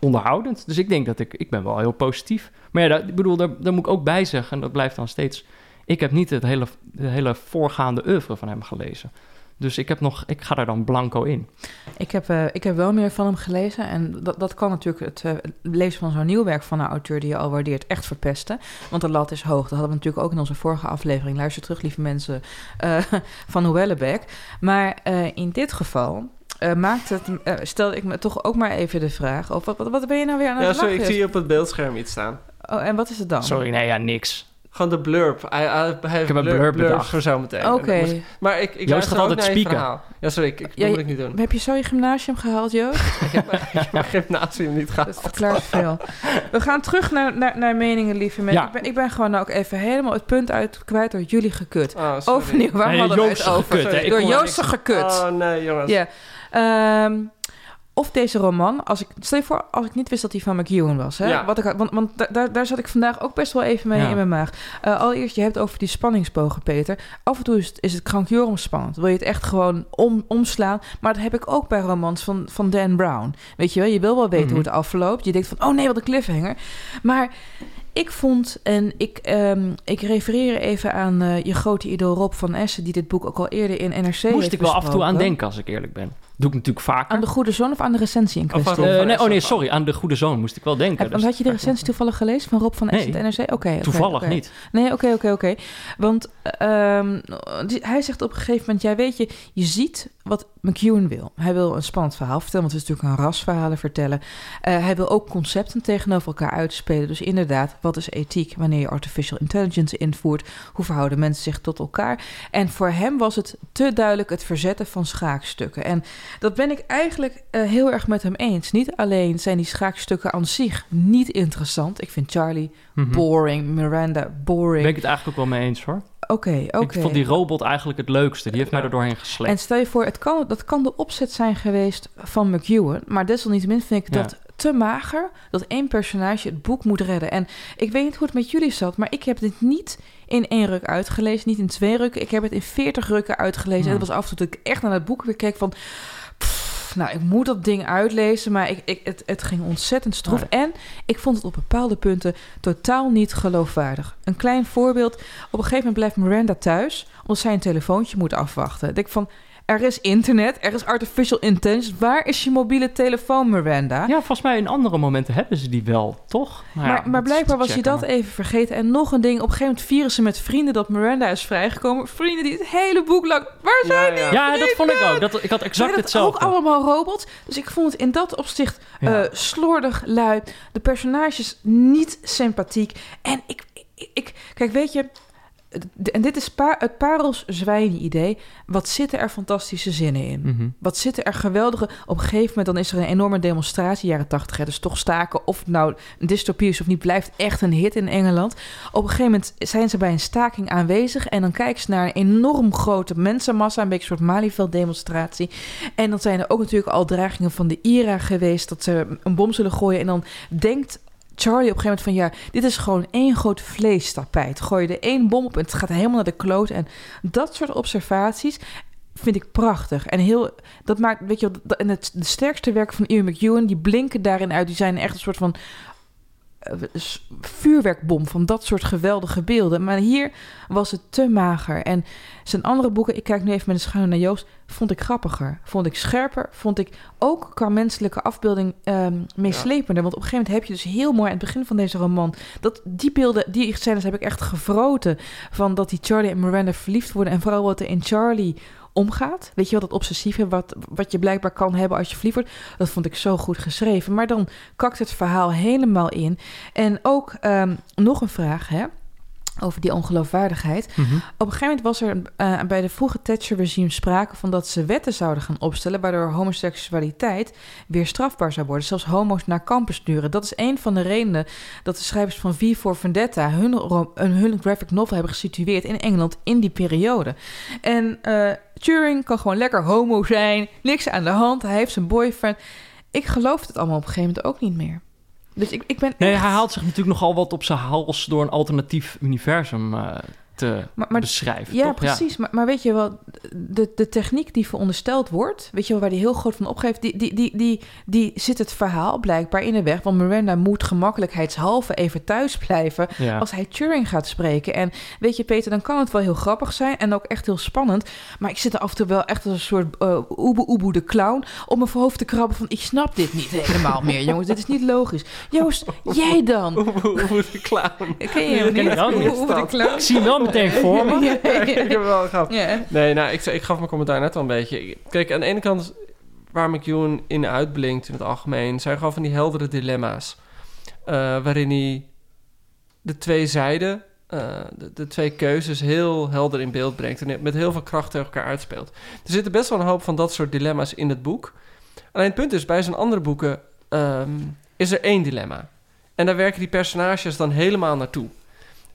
onderhoudend. Dus ik denk dat ik, ik ben wel heel positief. Maar ja, ik bedoel, daar, daar moet ik ook bij zeggen. En dat blijft dan steeds... Ik heb niet het hele, de hele voorgaande oeuvre van hem gelezen. Dus ik, heb nog, ik ga daar dan blanco in. Ik heb, eh, ik heb wel meer van hem gelezen. En dat, dat kan natuurlijk het eh, lezen van zo'n nieuw werk van een auteur die je al waardeert echt verpesten. Want de lat is hoog. Dat hadden we natuurlijk ook in onze vorige aflevering. Luister terug, lieve mensen, eh, van Noëllebeck. Maar eh, in dit geval eh, maakt het, stelde ik me toch ook maar even de vraag. Of wat, wat, wat ben je nou weer aan het Ja, sorry, ik zie op het beeldscherm iets staan. Oh, en wat is het dan? Sorry, nee, ja, niks. Gewoon de blurb. Hij, heeft heb een blurb voor zo meteen. Oké. Dat Maar ik, ik Joost luister gaat altijd naar je spieken. verhaal. Ja, sorry, ik, ik, Ja, dat moet ik niet doen. Heb je zo je gymnasium gehaald, Joost? ik heb mijn- ik heb mijn gymnasium niet Dat gehad. verklaart veel. We gaan terug naar, naar, naar meningen, lieve mensen. Ja. Ik, ben, ik ben gewoon ook even helemaal het punt uit kwijt door jullie gekut. Oh, sorry. Overnieuw, waar Nee, hadden we het over? gekut? Ik Door Joost gekut. Oh nee, jongens. Ja. Ehm, of deze roman, als ik, stel je voor, als ik niet wist dat die van McEwan was. Hè? Ja. Wat ik, had- want want da- daar, daar zat ik vandaag ook best wel even mee Ja. in mijn maag. Eh, allereerst, je hebt over die spanningsbogen, Peter. Af en toe is het, is het krankjorum spannend. Wil je het echt gewoon om, omslaan. Maar dat heb ik ook bij romans van, van Dan Brown. Weet je wel, je wil wel weten Mhm. hoe het afloopt. Je denkt van, oh nee, wat een cliffhanger. Maar ik vond, en ik, ehm, ik refereer even aan eh, je grote idool Rob van Essen... die dit boek ook al eerder in NRC Moest ik wel af en toe aan denken, als ik eerlijk ben. Doe ik natuurlijk vaker. Aan de goede zoon of aan de recensie in aan kwestie? Eh, nee, oh nee, sorry. Aan de goede zoon moest ik wel denken. Heb, dus- had je de recensie toevallig gelezen van Rob van Essen Nee. NRC? Oké. Toevallig niet. Nee, oké, oké, oké. Want ehm, die- hij zegt op een gegeven moment... Ja, weet je, je ziet wat McEwan wil. Hij wil een spannend verhaal vertellen, want het is natuurlijk een rasverhalen vertellen. Eh, hij wil ook concepten tegenover elkaar uitspelen. Dus inderdaad, wat is ethiek wanneer je artificial intelligence invoert? Hoe verhouden mensen zich tot elkaar? En voor hem was het te duidelijk het verzetten van schaakstukken. En dat ben ik eigenlijk eh, heel erg met hem eens. Niet alleen zijn die schaakstukken aan zich niet interessant. Ik vind Charlie Mhm. boring, Miranda Ben boring. ik het eigenlijk ook wel mee eens hoor. Oké, oké. Ik vond die robot eigenlijk het leukste. Die heeft mij er doorheen gesleept. En stel je voor, het kan, dat kan de opzet zijn geweest van McEwan. Maar desalniettemin vind ik Ja. dat te mager... dat één personage het boek moet redden. En ik weet niet hoe het met jullie zat... maar ik heb dit niet in één ruk uitgelezen. Niet in twee rukken. Ik heb het in veertig rukken uitgelezen. En het was af en toe dat ik echt naar het boek weer keek van... pff, nou, ik moet dat ding uitlezen, maar ik, ik, het, het ging ontzettend stroef. En ik vond het op bepaalde punten totaal niet geloofwaardig. Een klein voorbeeld. Op een gegeven moment blijft Miranda thuis... omdat zij een telefoontje moet afwachten. Ik denk van, er is internet, er is artificial intelligence. Waar is je mobiele telefoon, Miranda? Ja, volgens mij in andere momenten hebben ze die wel, toch? Nou ja, maar, maar blijkbaar was je dat even vergeten. En nog een ding, op een gegeven moment vieren ze met vrienden dat Miranda is vrijgekomen. Vrienden die het hele boek lang... Waar zijn die? Ja, dat vond ik ook. Dat, ik had exact dat hetzelfde. ook allemaal robots? Dus ik vond het in dat opzicht Ja. eh, slordig, lui. De personages niet sympathiek. En ik, ik, ik- kijk, weet je, en dit is pa het parels zwijnen idee. Wat zitten er fantastische zinnen in? Mhm. Wat zitten er geweldige... Op een gegeven moment dan is er een enorme demonstratie, jaren tachtig. Dus toch staken, of het nou een dystopie is of niet... blijft echt een hit in Engeland. Op een gegeven moment zijn ze bij een staking aanwezig... en dan kijken ze naar een enorm grote mensenmassa... een beetje een soort Malieveld-demonstratie. En dan zijn er ook natuurlijk al dreigingen van de IRA geweest... dat ze een bom zullen gooien. En dan denkt Charlie op een gegeven moment van... ja, dit is gewoon één groot vleestapijt. Gooi je er één bom op en het gaat helemaal naar de kloot. En dat soort observaties vind ik prachtig. En heel, dat maakt, weet je, en het de sterkste werken van Ian McEwan, die blinken daarin uit. Die zijn echt een soort van vuurwerkbom van dat soort geweldige beelden. Maar hier was het te mager. En zijn andere boeken, ik kijk nu even met een schuin naar Joost, vond ik grappiger. Vond ik scherper. Vond ik ook qua menselijke afbeelding ehm meeslepender. Want op een gegeven moment heb je dus heel mooi aan het begin van deze roman... dat die beelden, die scènes heb ik echt gevroten... van dat die Charlie en Miranda verliefd worden... en vooral wat er in Charlie omgaat. Weet je wel, dat obsessieve wat, wat je blijkbaar kan hebben als je verliefd. Dat vond ik zo goed geschreven. Maar dan kakt het verhaal helemaal in. En ook ehm, nog een vraag, hè. Over die ongeloofwaardigheid. Mhm. Op een gegeven moment was er eh, bij de vroege Thatcher-regime sprake van dat ze wetten zouden gaan opstellen, waardoor homoseksualiteit weer strafbaar zou worden. Zelfs homo's naar kampen sturen. Dat is een van de redenen dat de schrijvers van V for Vendetta hun, een- hun graphic novel hebben gesitueerd in Engeland in die periode. En eh, Turing kan gewoon lekker homo zijn, niks aan de hand, hij heeft zijn boyfriend. Ik geloof het allemaal op een gegeven moment ook niet meer. Dus ik, ik ben Nee, echt- hij haalt zich natuurlijk nogal wat op zijn hals door een alternatief universum eh, te Maar- maar- beschrijven. Ja, toch? precies. Maar, maar weet je wel, de, de techniek die verondersteld wordt, weet je wel, waar die heel groot van opgeeft, die, die, die, die, die zit het verhaal blijkbaar in de weg. Want Miranda moet gemakkelijkheidshalve even thuis blijven Ja. als hij Turing gaat spreken. En weet je, Peter, dan kan het wel heel grappig zijn en ook echt heel spannend. Maar ik zit er af en toe wel echt als een soort uh, oeboe oeboe de clown op mijn hoofd te krabben van ik snap dit niet helemaal meer, jongens. Dit is niet logisch. Joost, jij dan? Hoe de clown. Ken je hem niet? ik ook niet. Oeboe de clown? Ik zie wel meteen voor me. Ik heb wel gehad. Nee, nou, ik, ik gaf mijn commentaar net al een beetje. Kijk, aan de ene kant waar McEwan in uitblinkt in het algemeen... zijn gewoon van die heldere dilemma's. eh, waarin hij de twee zijden, eh, de, de twee keuzes heel helder in beeld brengt... en met heel veel kracht tegen elkaar uitspeelt. Er zitten best wel een hoop van dat soort dilemma's in het boek. Alleen het punt is, bij zijn andere boeken ehm, is er één dilemma. En daar werken die personages dan helemaal naartoe.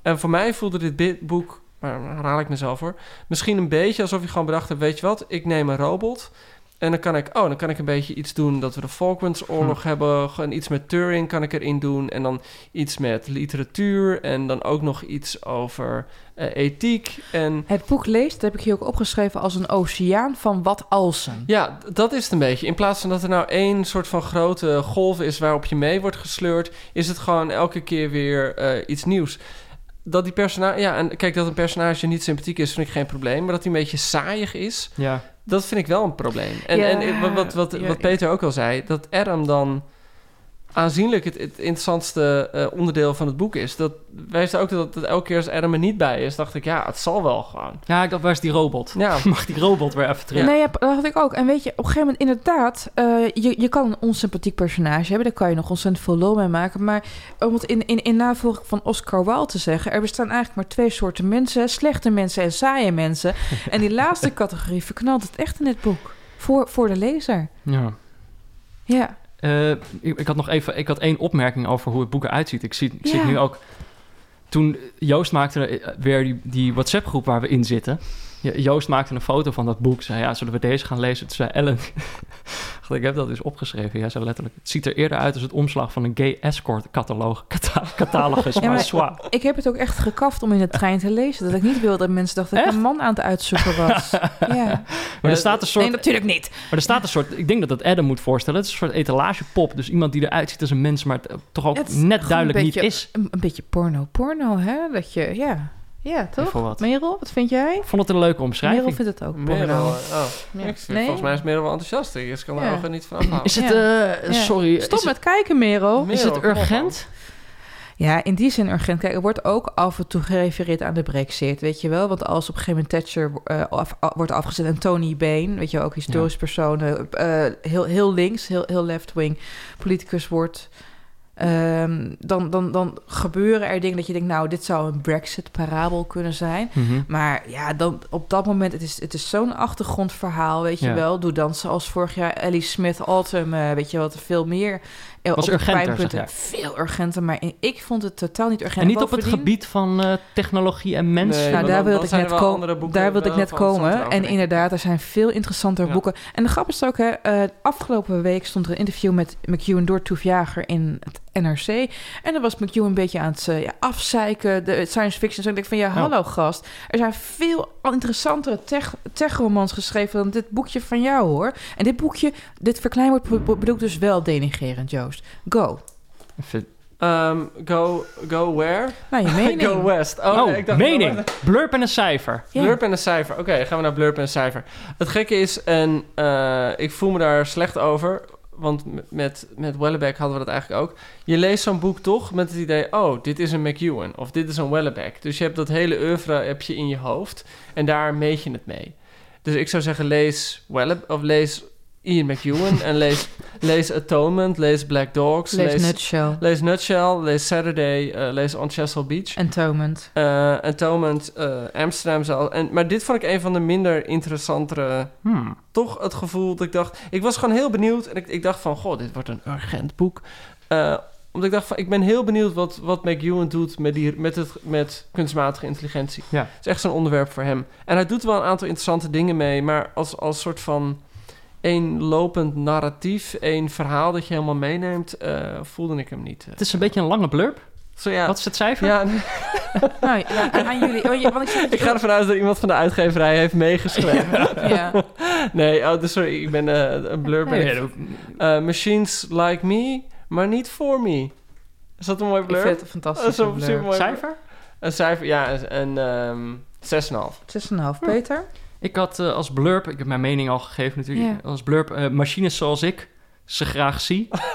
En voor mij voelde dit bi- boek, maar dan herhaal ik mezelf hoor, misschien een beetje alsof je gewoon bedacht hebt, weet je wat, ik neem een robot en dan kan ik, oh, dan kan ik een beetje iets doen dat we de Falklandsoorlog hebben, en iets met Turing kan ik erin doen en dan iets met literatuur en dan ook nog iets over eh, ethiek en Het boek leest, dat heb ik hier ook opgeschreven, als een oceaan van wat alsen. ja, dat is het een beetje. In plaats van dat er nou één soort van grote golf is waarop je mee wordt gesleurd, is het gewoon elke keer weer eh, iets nieuws. Dat die personage, ja, en kijk, dat een personage niet sympathiek is, vind ik geen probleem. Maar dat hij een beetje saaiig is, Ja. dat vind ik wel een probleem. En, Ja, en wat, wat, wat, ja, wat Peter ook al zei, dat Adam dan aanzienlijk het, het interessantste eh, onderdeel van het boek is. Dat wijst ook dat, dat elke keer als Adam er niet bij is, dacht ik, ja, het zal wel gewoon. Ja, ik dacht, waar is die robot? Ja, Mag die robot weer even terug? Nee, ja, dat had ik ook. En weet je, op een gegeven moment inderdaad, eh, je, je kan een onsympathiek personage hebben. Daar kan je nog ontzettend veel lol mee maken. Maar om het in, in, in navolging van Oscar Wilde te zeggen... er bestaan eigenlijk maar twee soorten mensen. Slechte mensen en saaie mensen. en die laatste categorie verknalt het echt in dit boek. Voor, voor de lezer. Ja. Ja. Eh, ik, ik had nog even, ik had één opmerking over hoe het boek eruit ziet. Ik zie, ik Ja. nu ook. Toen Joost maakte eh, weer die, die WhatsApp-groep waar we in zitten. Ja, Joost maakte een foto van dat boek. Zei, ja, zullen we deze gaan lezen? Toen zei Ellen, ik heb dat dus opgeschreven. Ja, zei letterlijk. Het ziet er eerder uit als het omslag van een gay escort catalogus. Cata catalogus, Ja, maar. Ik heb het ook echt gekaft om in de trein te lezen. Dat ik niet wilde dat mensen dachten dat ik een man aan het uitzoeken was. ja. Maar er staat een soort... Nee, natuurlijk niet. Maar er staat een soort, ik denk dat dat Adam moet voorstellen. Het is een soort etalagepop. Dus iemand die eruit ziet als een mens, maar het toch ook net duidelijk niet is. Een, een beetje porno-porno, hè? Dat je, ja. Ja, toch? Wat. Merel, wat vind jij? Ik vond het een leuke omschrijving. Merel vindt het ook. Merel, oh. Ja. Ik Nee? Volgens mij is Merel wel enthousiast. Ik kan er Ja. ogen niet van afhouden. Is het, Ja. eh, Ja. sorry, Stop is met kijken, Merel. is het urgent? Ja, in die zin urgent. Kijk, er wordt ook af en toe gerefereerd aan de brexit, weet je wel? Want als op een gegeven moment Thatcher eh, af- af- wordt afgezet en Tony Bain, weet je wel, ook historisch persoon, eh, eh, heel, heel links, heel, heel left-wing politicus wordt... ehm, dan, dan, dan gebeuren er dingen dat je denkt, nou, dit zou een Brexit-parabel kunnen zijn. Mhm. Maar ja, dan, op dat moment, het is, het is zo'n achtergrondverhaal, weet je Ja. wel. Doe dan zoals vorig jaar Ellie Smith Autumn, eh, weet je wat, veel meer. eh, Was urgenter, Veel urgenter, maar in- ik vond het totaal niet urgent. En niet op het gebied van eh, technologie en mens. Nee, nou, daar wilde ik net komen. Daar wilde ik net komen. En inderdaad, er zijn veel interessantere Ja. boeken. En de grap is ook, hè, eh, afgelopen week stond er een interview met McEwan door Toef Jager in het NRC. En dan was McEwan een beetje aan het eh, ja, afzeiken, de science fiction. Dus ik denk van, ja, hallo gast. Er zijn veel interessantere tech- tech-romans geschreven dan dit boekje van jou, hoor. En dit boekje, dit verkleinwoord be- be- bedoelt dus wel denigerend, Joost. Go. Ehm, go, go where? Nou, je mening. go west. Oh, Oh, nee, ik dacht, mening. Blurp en een cijfer. Ja. Blurp en een cijfer. Oké, gaan we naar blurp en een cijfer. Het gekke is, en eh, ik voel me daar slecht over... want met, met Wellebeck hadden we dat eigenlijk ook... je leest zo'n boek toch met het idee... oh, dit is een McEwan of dit is een Wellebeck. Dus je hebt dat hele oeuvre heb je in je hoofd... en daar meet je het mee. Dus ik zou zeggen, lees, Welle of lees Ian McEwan en lees, lees Atonement, lees Black Dogs, Lees lees, Nutshell. lees Nutshell, lees Saturday, eh, lees On Chesil Beach. Atonement. Eh, Atonement, eh, Amsterdam zo. En, maar dit vond ik een van de minder interessantere... Hmm. Toch het gevoel dat ik dacht... Ik was gewoon heel benieuwd en ik, ik dacht van... Goh, dit wordt een urgent boek. Eh, omdat ik dacht van... Ik ben heel benieuwd wat, wat McEwan doet met, die, met, het, met kunstmatige intelligentie. Ja. Het is echt zo'n onderwerp voor hem. En hij doet wel een aantal interessante dingen mee... Maar als, als soort van... één lopend narratief, één verhaal dat je helemaal meeneemt... eh, voelde ik hem niet. eh. Het is een beetje een lange blurb. Zo ja. Wat is het cijfer? Ja, Nou, ja, aan jullie. oh, je- Want ik zeg ik ga ervan uit dat iemand van de uitgeverij heeft meegeschreven. Ja. Nee, oh, dus sorry, ik ben eh, een blur. ben Nee, ik. dat- Eh, machines like me, maar niet for me. Is dat een mooi Ik blur? vind het een Dat is een cijfer? Een cijfer, ja, een ehm 6,5. 6,5. Peter? Ik had eh, als blurb, ik heb mijn mening al gegeven natuurlijk, Ja. als blurb eh, machines zoals ik ze graag zie. Maar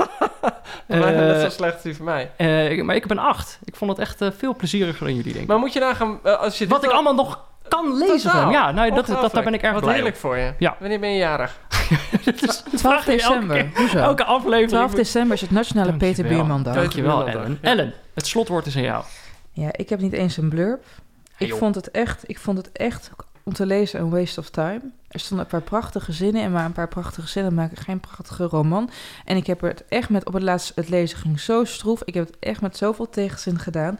Eh, dat is zo slecht als die van mij. Eh, ik- maar ik heb een 8. Ik vond het echt eh, veel plezieriger dan jullie denken. Maar moet je nagaan, als je Wat ik al- allemaal nog kan lezen van Totaal. Ja, nou, dat, dat, daar ben ik erg Wat blij heerlijk voor je. Ja. Wanneer ben je jarig? Dat 12 vraag je elke december. Hoezo? Elke aflevering. 12 december is het Nationale Peter Dankjewel. Buurman Dag. Dankjewel, Ellen. ja. Ellen, het slotwoord is aan jou. Ja, ik heb niet eens een blurb. Ik vond het echt, ik vond het echt om te lezen een waste of time. Er stonden een paar prachtige zinnen in, maar een paar prachtige zinnen maken geen prachtige roman. En ik heb er het echt met, op het laatste, het lezen ging zo stroef. Ik heb het echt met zoveel tegenzin gedaan,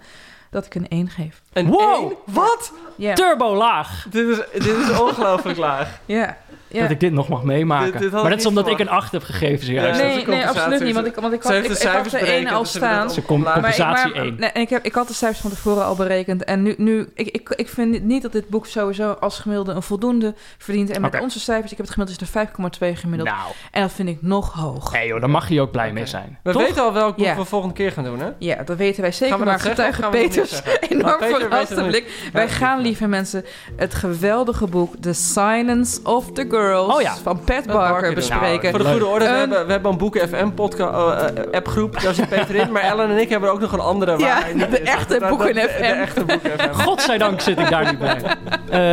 dat ik een 1 geef. Een Wow! één? Wat? Turbo laag. Dit is, dit is ongelooflijk laag. ja, ja. Dat ik dit nog mag meemaken. Dit- dit had maar dat is omdat ik een verwacht. 8 heb gegeven zojuist. Ja, Nee, nee, absoluut niet. Want ik, want ik Ze had, heeft ik, de ik had de ene berekend, al staan. Ze komt compensatie maar, 1. nee, en ik, heb, ik had de cijfers van tevoren al berekend. En nu, nu ik, ik, ik vind niet dat dit boek sowieso als gemiddelde een voldoende verdient. En met onze cijfers, ik heb het gemiddeld is er 5,2 gemiddeld. Nou, En dat vind ik nog hoog. hey joh, daar mag je ook blij mee zijn. We Toch? weten al welk boek Ja. we volgende keer gaan doen, hè? Ja, dat weten wij zeker. Gaan we maar getuige Peters enorm het blik. Wij gaan, lieve mensen, het geweldige boek The Silence of the Girls Oh ja. van Pat Barker bespreken. Voor de goede orde, we, Een- hebben, we hebben een Boeken FM podcast, eh, appgroep. Daar zit Peter in. Maar Ellen en ik hebben ook nog een andere. waar Ja, de echte Boeken FM. De echte Boeken FM. Godzijdank zit ik daar niet bij.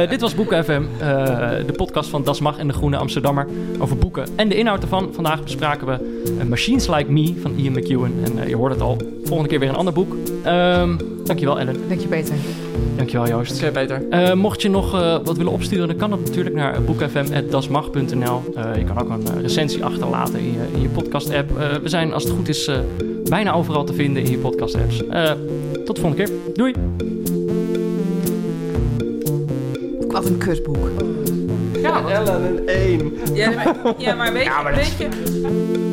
Eh, dit was Boeken FM, eh, de podcast van Das Mag en de Groene Amsterdammer over boeken en de inhoud ervan. Vandaag bespraken we eh, Machines Like Me van Ian McEwan. En eh, je hoort het al, volgende keer weer een ander boek. Ehm, dankjewel Ellen, Dank je, Peter. dankjewel Joost. Oké, Peter. Eh, mocht je nog eh, wat willen opsturen, dan kan dat natuurlijk naar boekfm.dasmag.nl. Eh je kan ook een eh, recensie achterlaten in je, in je podcast-app. Eh, we zijn, als het goed is, eh, bijna overal te vinden in je podcast-apps. Eh, tot de volgende keer. Doei! Wat een kutboek. Ja, Ellen een 1. Ja, maar, ja, maar weet, Ja, maar weet je...